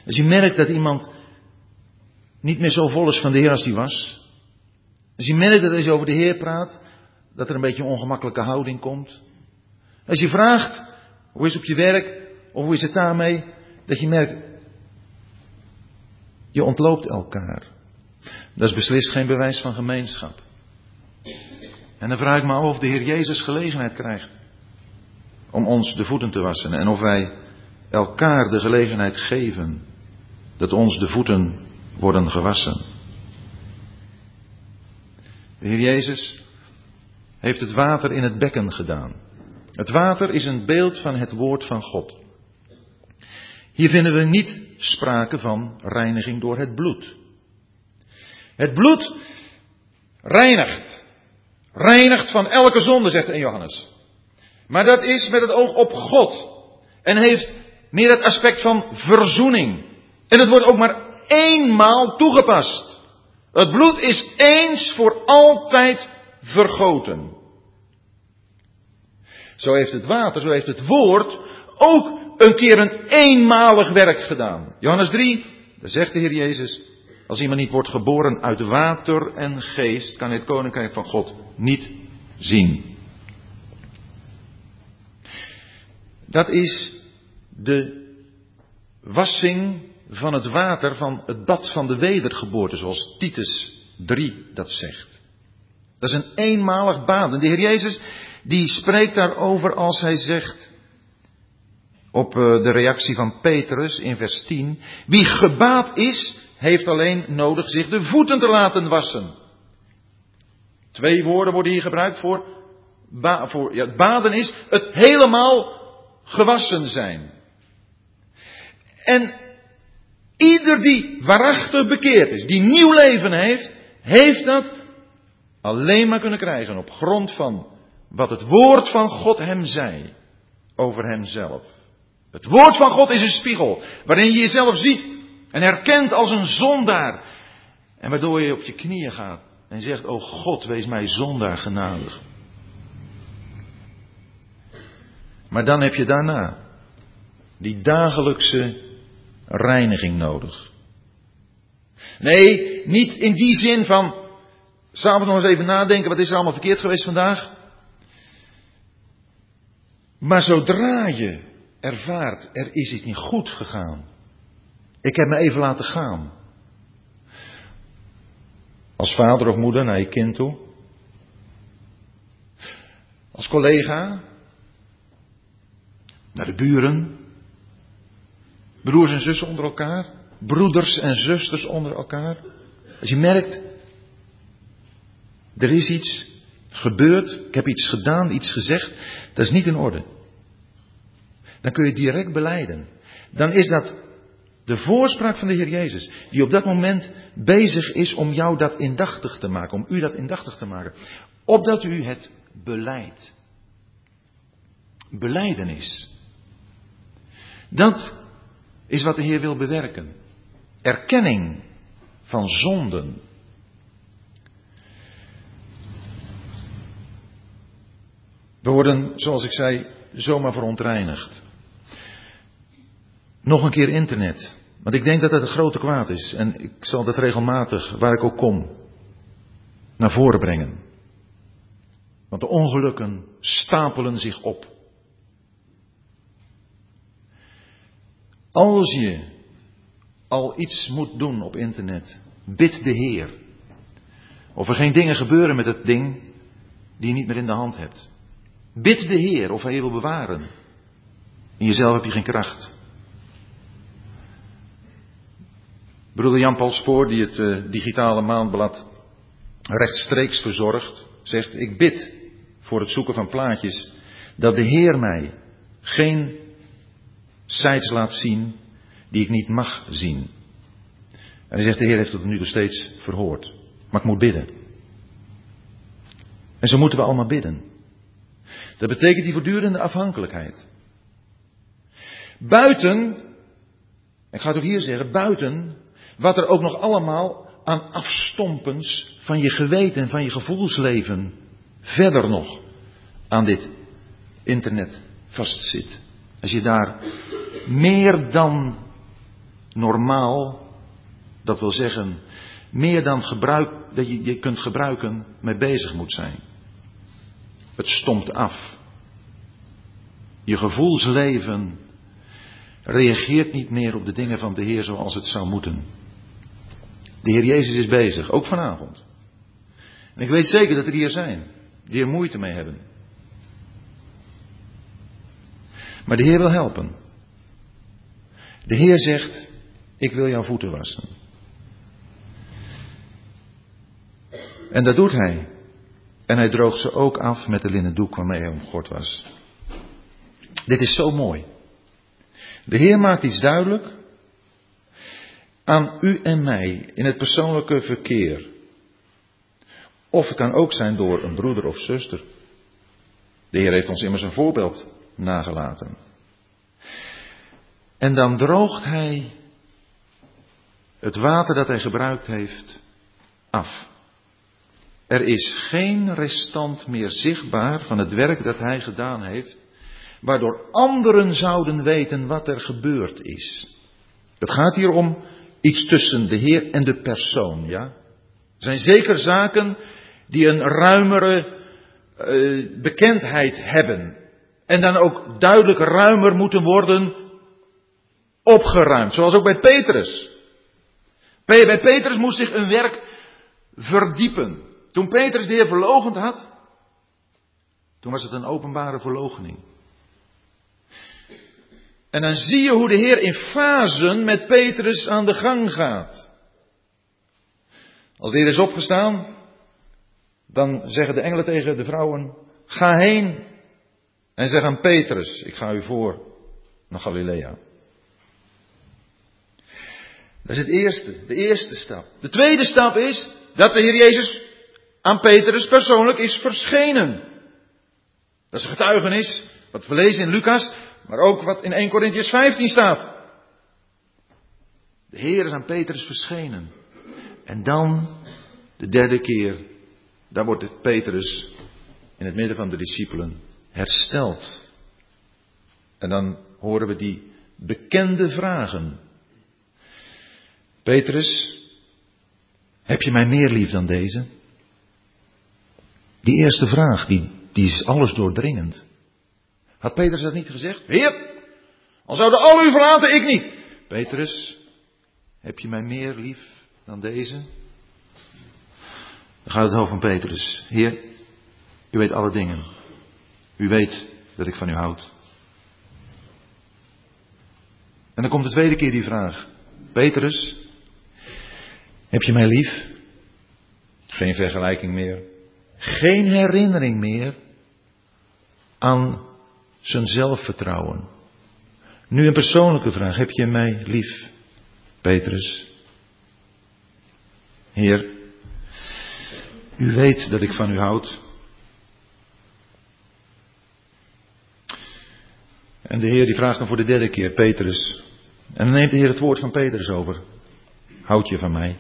Als je merkt dat iemand niet meer zo vol is van de Heer als hij was. Als je merkt dat als je over de Heer praat, dat er een beetje een ongemakkelijke houding komt. Als je vraagt, hoe is het op je werk, of hoe is het daarmee, dat je merkt, je ontloopt elkaar. Dat is beslist geen bewijs van gemeenschap. En dan vraag ik me af of de Heer Jezus gelegenheid krijgt om ons de voeten te wassen. En of wij elkaar de gelegenheid geven dat ons de voeten worden gewassen. De Heer Jezus heeft het water in het bekken gedaan. Het water is een beeld van het woord van God. Hier vinden we niet sprake van reiniging door het bloed. Het bloed reinigt. Reinigt van elke zonde, zegt 1 Johannes. Maar dat is met het oog op God. En heeft meer het aspect van verzoening. En het wordt ook maar eenmaal toegepast. Het bloed is eens voor altijd vergoten. Zo heeft het water, zo heeft het woord ook een keer een eenmalig werk gedaan. Johannes 3, daar zegt de Heer Jezus, als iemand niet wordt geboren uit water en geest, kan hij het koninkrijk van God niet zien. Dat is de wassing van het water van het bad van de wedergeboorte, zoals Titus 3 dat zegt. Dat is een eenmalig bad. En de Heer Jezus, die spreekt daarover als hij zegt, op eh, de reactie van Petrus in vers 10. Wie gebaat is, heeft alleen nodig zich de voeten te laten wassen. Twee woorden worden hier gebruikt voor, voor ja, baden is het helemaal gewassen zijn. En ieder die waarachtig bekeerd is, die nieuw leven heeft, heeft dat alleen maar kunnen krijgen op grond van wat het woord van God hem zei over hemzelf. Het woord van God is een spiegel waarin je jezelf ziet en herkent als een zondaar. En waardoor je op je knieën gaat en zegt, oh God, wees mij zondaar genadig. Maar dan heb je daarna die dagelijkse reiniging nodig. Nee, niet in die zin van, samen nog eens even nadenken, wat is er allemaal verkeerd geweest vandaag? Maar zodra je ervaart, er is iets niet goed gegaan. Ik heb me even laten gaan. Als vader of moeder naar je kind toe. Als collega. Naar de buren. Broers en zussen onder elkaar. Broeders en zusters onder elkaar. Als je merkt, er is iets gebeurd, ik heb iets gedaan, iets gezegd, dat is niet in orde. Dan kun je direct beleiden. Dan is dat de voorspraak van de Heer Jezus, die op dat moment bezig is om jou dat indachtig te maken, om u dat indachtig te maken. Opdat u het beleidt. Beleidenis. Dat is wat de Heer wil bewerken. Erkenning van zonden. We worden, zoals ik zei, zomaar verontreinigd. Nog een keer internet. Want ik denk dat dat een grote kwaad is. En ik zal dat regelmatig, waar ik ook kom, naar voren brengen. Want de ongelukken stapelen zich op. Als je al iets moet doen op internet, bid de Heer. Of er geen dingen gebeuren met het ding die je niet meer in de hand hebt. Bid de Heer of hij je wil bewaren. In jezelf heb je geen kracht. Broeder Jan-Paul Spoor, die het uh, digitale maandblad rechtstreeks verzorgt, zegt: Ik bid voor het zoeken van plaatjes dat de Heer mij geen sites laat zien die ik niet mag zien. En hij zegt: De Heer heeft het nu nog steeds verhoord, maar ik moet bidden. En zo moeten we allemaal bidden. Dat betekent die voortdurende afhankelijkheid. Buiten, ik ga het ook hier zeggen, buiten wat er ook nog allemaal aan afstompens van je geweten, van je gevoelsleven, verder nog aan dit internet vastzit. Als je daar meer dan normaal, dat wil zeggen, meer dan gebruik, dat je, je kunt gebruiken, mee bezig moet zijn. Het stomt af. Je gevoelsleven reageert niet meer op de dingen van de Heer zoals het zou moeten. De Heer Jezus is bezig, ook vanavond. En ik weet zeker dat er hier zijn die er moeite mee hebben. Maar de Heer wil helpen. De Heer zegt, ik wil jouw voeten wassen. En dat doet Hij. En Hij droogt ze ook af met de linnen doek waarmee Hij omgord was. Dit is zo mooi. De Heer maakt iets duidelijk aan u en mij in het persoonlijke verkeer. Of het kan ook zijn door een broeder of zuster. De Heer heeft ons immers een voorbeeld nagelaten. En dan droogt Hij het water dat Hij gebruikt heeft af. Er is geen restant meer zichtbaar van het werk dat Hij gedaan heeft, waardoor anderen zouden weten wat er gebeurd is. Het gaat hier om iets tussen de Heer en de persoon, ja? Er zijn zeker zaken die een ruimere uh, bekendheid hebben. En dan ook duidelijk ruimer moeten worden opgeruimd. Zoals ook bij Petrus. Bij Petrus moest zich een werk verdiepen. Toen Petrus de Heer verlogend had, toen was het een openbare verloochening. En dan zie je hoe de Heer in fasen met Petrus aan de gang gaat. Als de Heer is opgestaan, dan zeggen de engelen tegen de vrouwen, ga heen en zeg aan Petrus, ik ga u voor naar Galilea. Dat is het eerste, de eerste stap. De tweede stap is dat de Heer Jezus aan Petrus persoonlijk is verschenen. Dat is een getuigenis, wat we lezen in Lucas, maar ook wat in 1 Corinthians 15 staat. De Heer is aan Petrus verschenen. En dan, de derde keer, daar wordt het Petrus in het midden van de discipelen hersteld. En dan horen we die bekende vragen. Petrus, heb je mij meer lief dan deze? Die eerste vraag, die, die is alles doordringend. Had Petrus dat niet gezegd? Heer, al zouden al u verlaten, ik niet. Petrus, heb je mij meer lief dan deze? Dan gaat het hoofd van Petrus. Heer, u weet alle dingen. U weet dat ik van u houd. En dan komt de tweede keer die vraag. Petrus, heb je mij lief? Geen vergelijking meer. Geen herinnering meer aan zijn zelfvertrouwen. Nu een persoonlijke vraag. Heb je mij lief, Petrus? Heer, u weet dat ik van u houd. En de Heer die vraagt dan voor de derde keer, Petrus. En dan neemt de Heer het woord van Petrus over. Houd je van mij?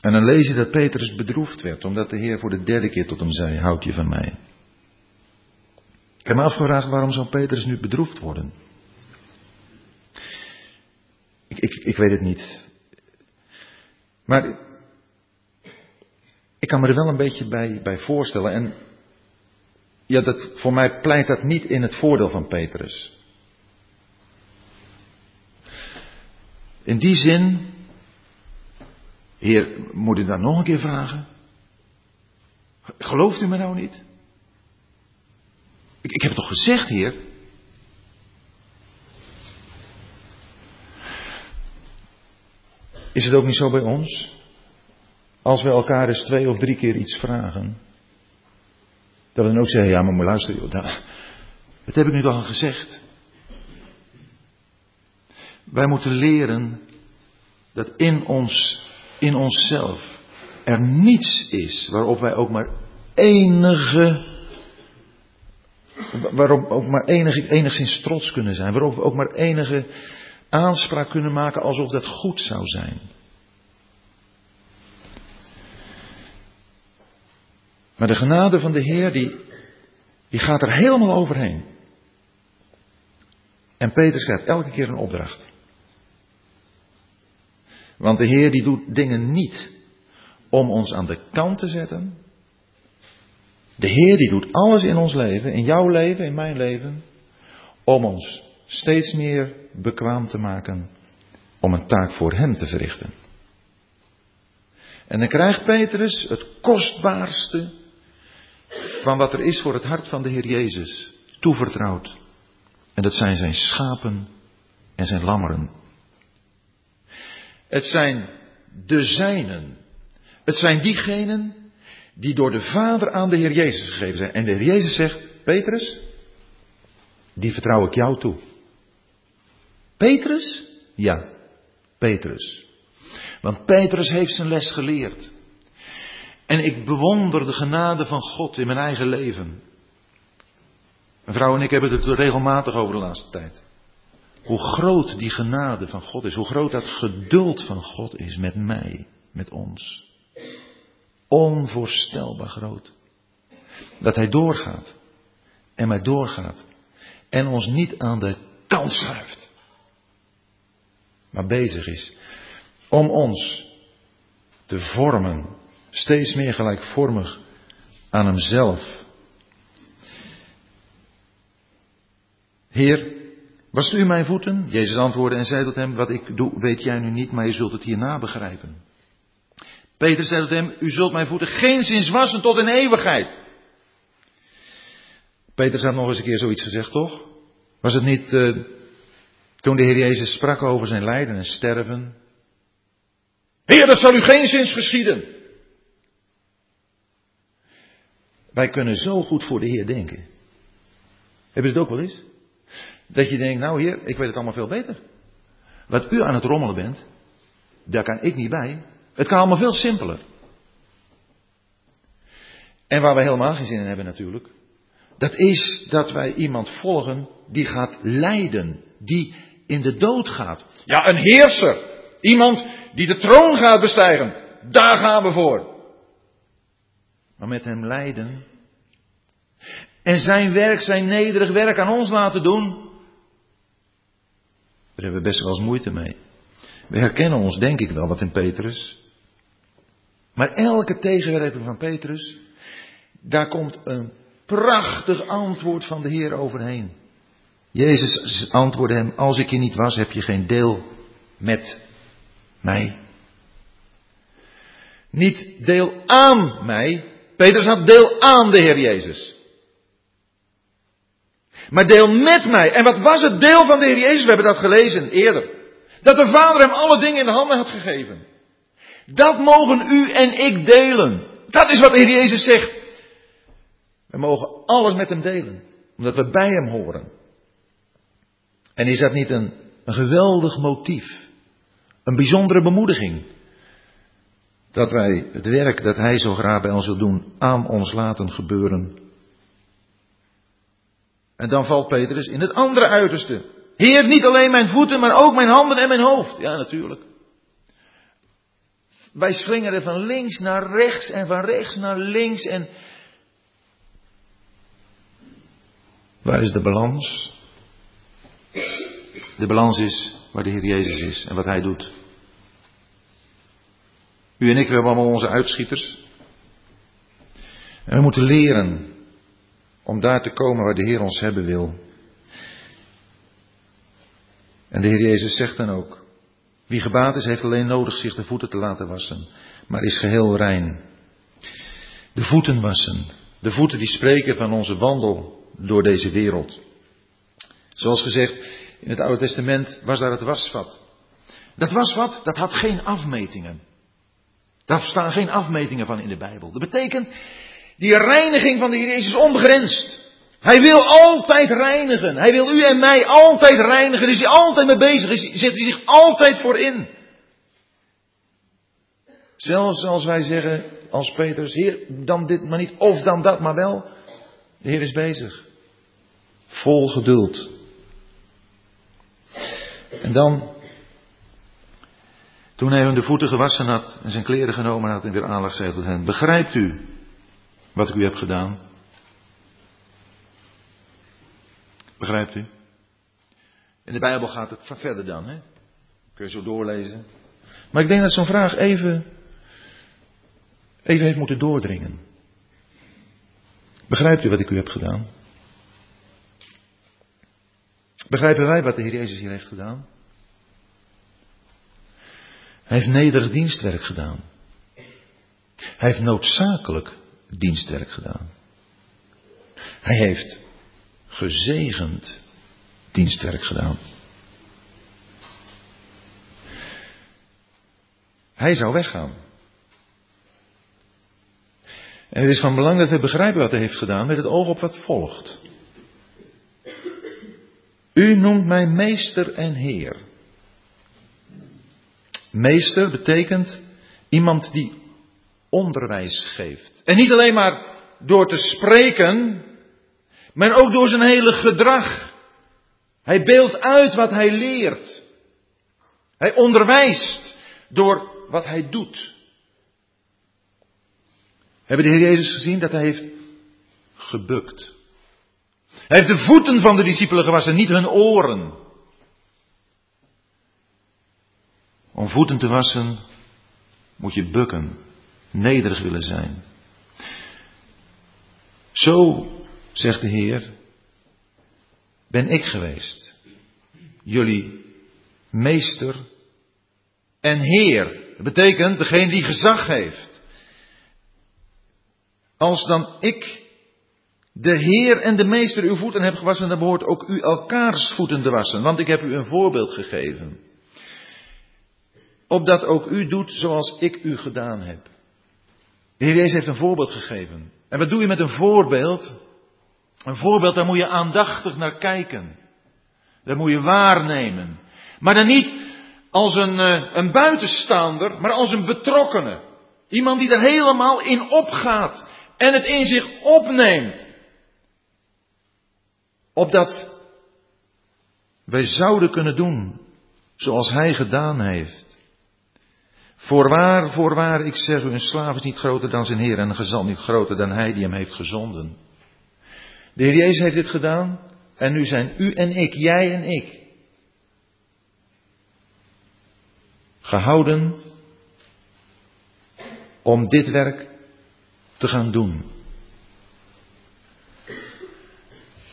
En dan lees je dat Petrus bedroefd werd, omdat de Heer voor de derde keer tot hem zei, houd je van mij. Ik heb me afgevraagd, waarom zou Petrus nu bedroefd worden? Ik, ik, ik weet het niet. Maar ik kan me er wel een beetje bij, bij voorstellen. En ja, dat, voor mij pleit dat niet in het voordeel van Petrus. In die zin Heer, moet ik dat nog een keer vragen? Gelooft u me nou niet? Ik, heb het toch gezegd, Heer? Is het ook niet zo bij ons? Als we elkaar eens twee of drie keer iets vragen. Dat we dan ook zeggen, ja maar maar luister, joh, dat, heb ik nu al gezegd. Wij moeten leren dat in ons in onszelf er niets is waarop wij ook maar enige, waarop ook maar enige, enigszins trots kunnen zijn, waarop we ook maar enige aanspraak kunnen maken alsof dat goed zou zijn. Maar de genade van de Heer, die, die gaat er helemaal overheen. En Petrus krijgt elke keer een opdracht. Want de Heer die doet dingen niet om ons aan de kant te zetten. De Heer die doet alles in ons leven, in jouw leven, in mijn leven, om ons steeds meer bekwaam te maken om een taak voor Hem te verrichten. En dan krijgt Petrus het kostbaarste van wat er is voor het hart van de Heer Jezus toevertrouwd. En dat zijn zijn schapen en zijn lammeren. Het zijn de zijnen. Het zijn diegenen die door de Vader aan de Heer Jezus gegeven zijn. En de Heer Jezus zegt, Petrus, die vertrouw ik jou toe. Petrus? Ja, Petrus. Want Petrus heeft zijn les geleerd. En ik bewonder de genade van God in mijn eigen leven. Mevrouw en ik hebben het regelmatig over de laatste tijd. Hoe groot die genade van God is. Hoe groot dat geduld van God is met mij, met ons. Onvoorstelbaar groot. Dat Hij doorgaat. En mij doorgaat. En ons niet aan de kant schuift. Maar bezig is om ons te vormen. Steeds meer gelijkvormig aan Hemzelf. Heer, was u mijn voeten? Jezus antwoordde en zei tot hem, wat ik doe weet jij nu niet, maar je zult het hierna begrijpen. Peter zei tot hem, u zult mijn voeten geen zins wassen tot in eeuwigheid. Petrus had nog eens een keer zoiets gezegd, toch? Was het niet uh, toen de Heer Jezus sprak over zijn lijden en sterven? Heer, dat zal u geen zins geschieden. Wij kunnen zo goed voor de Heer denken. Heb je het ook wel eens? Dat je denkt, nou Heer, ik weet het allemaal veel beter. Wat u aan het rommelen bent, daar kan ik niet bij. Het kan allemaal veel simpeler. En waar we helemaal geen zin in hebben natuurlijk, dat is dat wij iemand volgen die gaat lijden, die in de dood gaat. Ja, een heerser. Iemand die de troon gaat bestijgen. Daar gaan we voor. Maar met hem lijden. En zijn werk, zijn nederig werk aan ons laten doen. Daar hebben we best wel eens moeite mee. We herkennen ons denk ik wel wat in Petrus. Maar elke tegenwerking van Petrus, daar komt een prachtig antwoord van de Heer overheen. Jezus antwoordde hem, als ik je niet was, heb je geen deel met mij. Niet deel aan mij. Petrus had deel aan de Heer Jezus. Maar deel met mij. En wat was het deel van de Heer Jezus? We hebben dat gelezen eerder. Dat de Vader hem alle dingen in de handen had gegeven. Dat mogen u en ik delen. Dat is wat de Heer Jezus zegt. We mogen alles met hem delen. Omdat we bij hem horen. En is dat niet een, een geweldig motief? Een bijzondere bemoediging. Dat wij het werk dat hij zo graag bij ons wil doen aan ons laten gebeuren. En dan valt Petrus in het andere uiterste. Heer, niet alleen mijn voeten, maar ook mijn handen en mijn hoofd. Ja, natuurlijk. Wij slingeren van links naar rechts en van rechts naar links. En waar is de balans? De balans is waar de Heer Jezus is en wat Hij doet. U en ik, we hebben allemaal onze uitschieters. En we moeten leren om daar te komen waar de Heer ons hebben wil. En de Heer Jezus zegt dan ook, wie gebaat is, heeft alleen nodig zich de voeten te laten wassen, maar is geheel rein. De voeten wassen, de voeten die spreken van onze wandel door deze wereld. Zoals gezegd, in het Oude Testament was daar het wasvat. Dat wasvat, dat had geen afmetingen. Daar staan geen afmetingen van in de Bijbel. Dat betekent, die reiniging van de Heer Jezus is onbegrensd. Hij wil altijd reinigen. Hij wil u en mij altijd reinigen. Daar is hij altijd mee bezig. Zet hij zich altijd voor in. Zelfs als wij zeggen, als Petrus, Heer, dan dit maar niet, of dan dat maar wel. De Heer is bezig. Vol geduld. En dan, toen hij hem de voeten gewassen had en zijn kleren genomen had en weer aandacht zei tot hen, begrijpt u wat ik u heb gedaan? Begrijpt u? In de Bijbel gaat het verder dan, hè? Kun je zo doorlezen. Maar ik denk dat zo'n vraag even, even heeft moeten doordringen. Begrijpt u wat ik u heb gedaan? Begrijpen wij wat de Heer Jezus hier heeft gedaan? Hij heeft nederig dienstwerk gedaan. Hij heeft noodzakelijk dienstwerk gedaan. Hij heeft gezegend dienstwerk gedaan. Hij zou weggaan. En het is van belang dat hij begrijpt wat hij heeft gedaan met het oog op wat volgt. U noemt mij meester en heer. Meester betekent iemand die onderwijs geeft. En niet alleen maar door te spreken, maar ook door zijn hele gedrag. Hij beeldt uit wat hij leert. Hij onderwijst door wat hij doet. Hebben de Heer Jezus gezien dat hij heeft gebukt? Hij heeft de voeten van de discipelen gewassen, niet hun oren. Om voeten te wassen moet je bukken, nederig willen zijn. Zo, zegt de Heer, ben ik geweest. Jullie meester en Heer. Dat betekent degene die gezag heeft. Als dan ik de Heer en de Meester uw voeten hebt gewassen, dan behoort ook u elkaars voeten te wassen. Want ik heb u een voorbeeld gegeven. Opdat ook u doet zoals ik u gedaan heb. De Heer Jezus heeft een voorbeeld gegeven. En wat doe je met een voorbeeld? Een voorbeeld, daar moet je aandachtig naar kijken. Dat moet je waarnemen. Maar dan niet als een, eh, een buitenstaander, maar als een betrokkene. Iemand die er helemaal in opgaat en het in zich opneemt. Opdat wij zouden kunnen doen zoals hij gedaan heeft. Voorwaar, voorwaar, ik zeg u, een slaaf is niet groter dan zijn Heer en een gezant niet groter dan hij die hem heeft gezonden. De Heer Jezus heeft dit gedaan en nu zijn u en ik, jij en ik, gehouden om dit werk te gaan doen.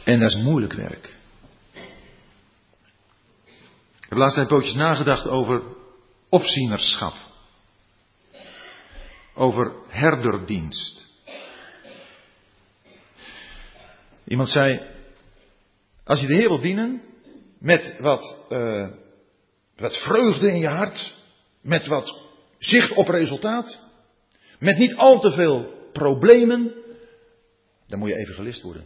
En dat is moeilijk werk. Ik heb laatst een pootjes nagedacht over opzienerschap. Over herderdienst. Iemand zei, als je de Heer wilt dienen, met wat, wat vreugde in je hart, met wat zicht op resultaat, met niet al te veel problemen, dan moet je evangelist worden.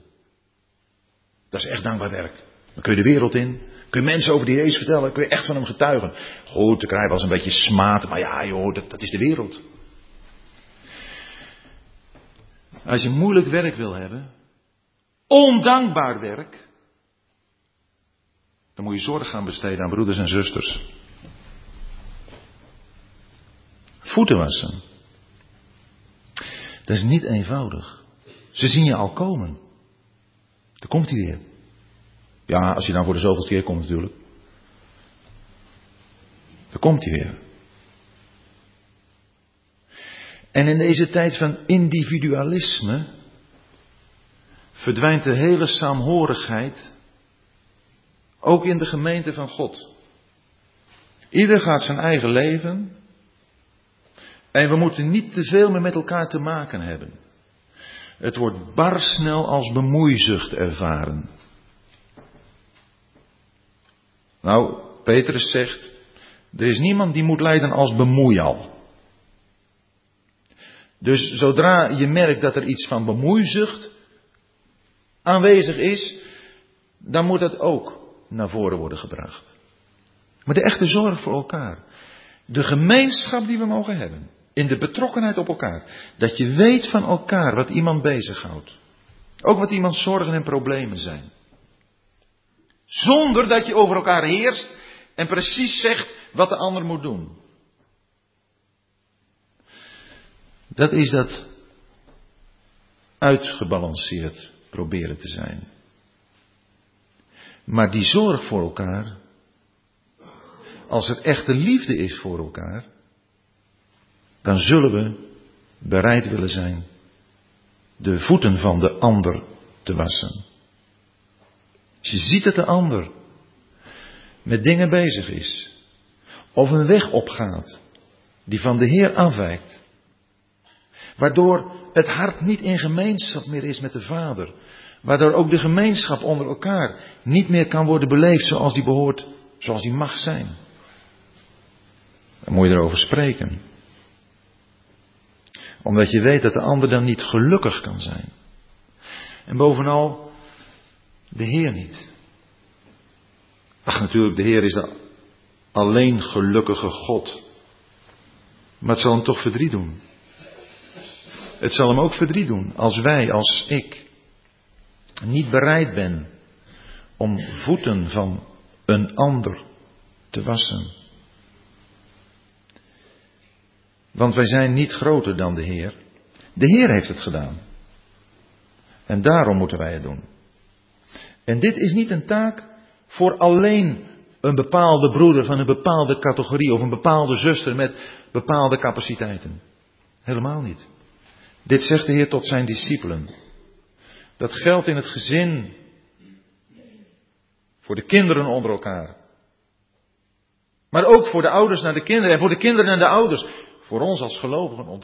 Dat is echt dankbaar werk. Dan kun je de wereld in, kun je mensen over die Jezus vertellen, kun je echt van hem getuigen. Goed, dan krijg eens een beetje smaad, maar ja joh, dat, dat is de wereld. Als je moeilijk werk wil hebben, ondankbaar werk, dan moet je zorg gaan besteden aan broeders en zusters. Voeten wassen. Dat is niet eenvoudig. Ze zien je al komen. Dan komt hij weer. Ja, als je dan voor de zoveelste keer komt natuurlijk. Dan komt hij weer. En in deze tijd van individualisme verdwijnt de hele saamhorigheid ook in de gemeente van God. Ieder gaat zijn eigen leven en we moeten niet te veel meer met elkaar te maken hebben. Het wordt bar snel als bemoeizucht ervaren. Nou, Petrus zegt, er is niemand die moet lijden als bemoeial. Dus zodra je merkt dat er iets van bemoeizucht aanwezig is, dan moet dat ook naar voren worden gebracht. Maar de echte zorg voor elkaar. De gemeenschap die we mogen hebben. In de betrokkenheid op elkaar. Dat je weet van elkaar wat iemand bezighoudt. Ook wat iemands zorgen en problemen zijn. Zonder dat je over elkaar heerst en precies zegt wat de ander moet doen. Dat is dat uitgebalanceerd proberen te zijn. Maar die zorg voor elkaar, als er echte liefde is voor elkaar, dan zullen we bereid willen zijn de voeten van de ander te wassen. Je ziet dat de ander met dingen bezig is, of een weg opgaat die van de Heer afwijkt, waardoor het hart niet in gemeenschap meer is met de Vader, waardoor ook de gemeenschap onder elkaar niet meer kan worden beleefd zoals die behoort, zoals die mag zijn. Dan moet je erover spreken. Omdat je weet dat de ander dan niet gelukkig kan zijn. En bovenal, de Heer niet. Ach, natuurlijk, de Heer is de alleen gelukkige God. Maar het zal hem toch verdriet doen. Het zal hem ook verdriet doen als wij, als ik, niet bereid ben om voeten van een ander te wassen. Want wij zijn niet groter dan de Heer. De Heer heeft het gedaan. En daarom moeten wij het doen. En dit is niet een taak voor alleen een bepaalde broeder van een bepaalde categorie of een bepaalde zuster met bepaalde capaciteiten. Helemaal niet. Dit zegt de Heer tot zijn discipelen. Dat geldt in het gezin, voor de kinderen onder elkaar. Maar ook voor de ouders naar de kinderen en voor de kinderen en de ouders. Voor ons als gelovigen.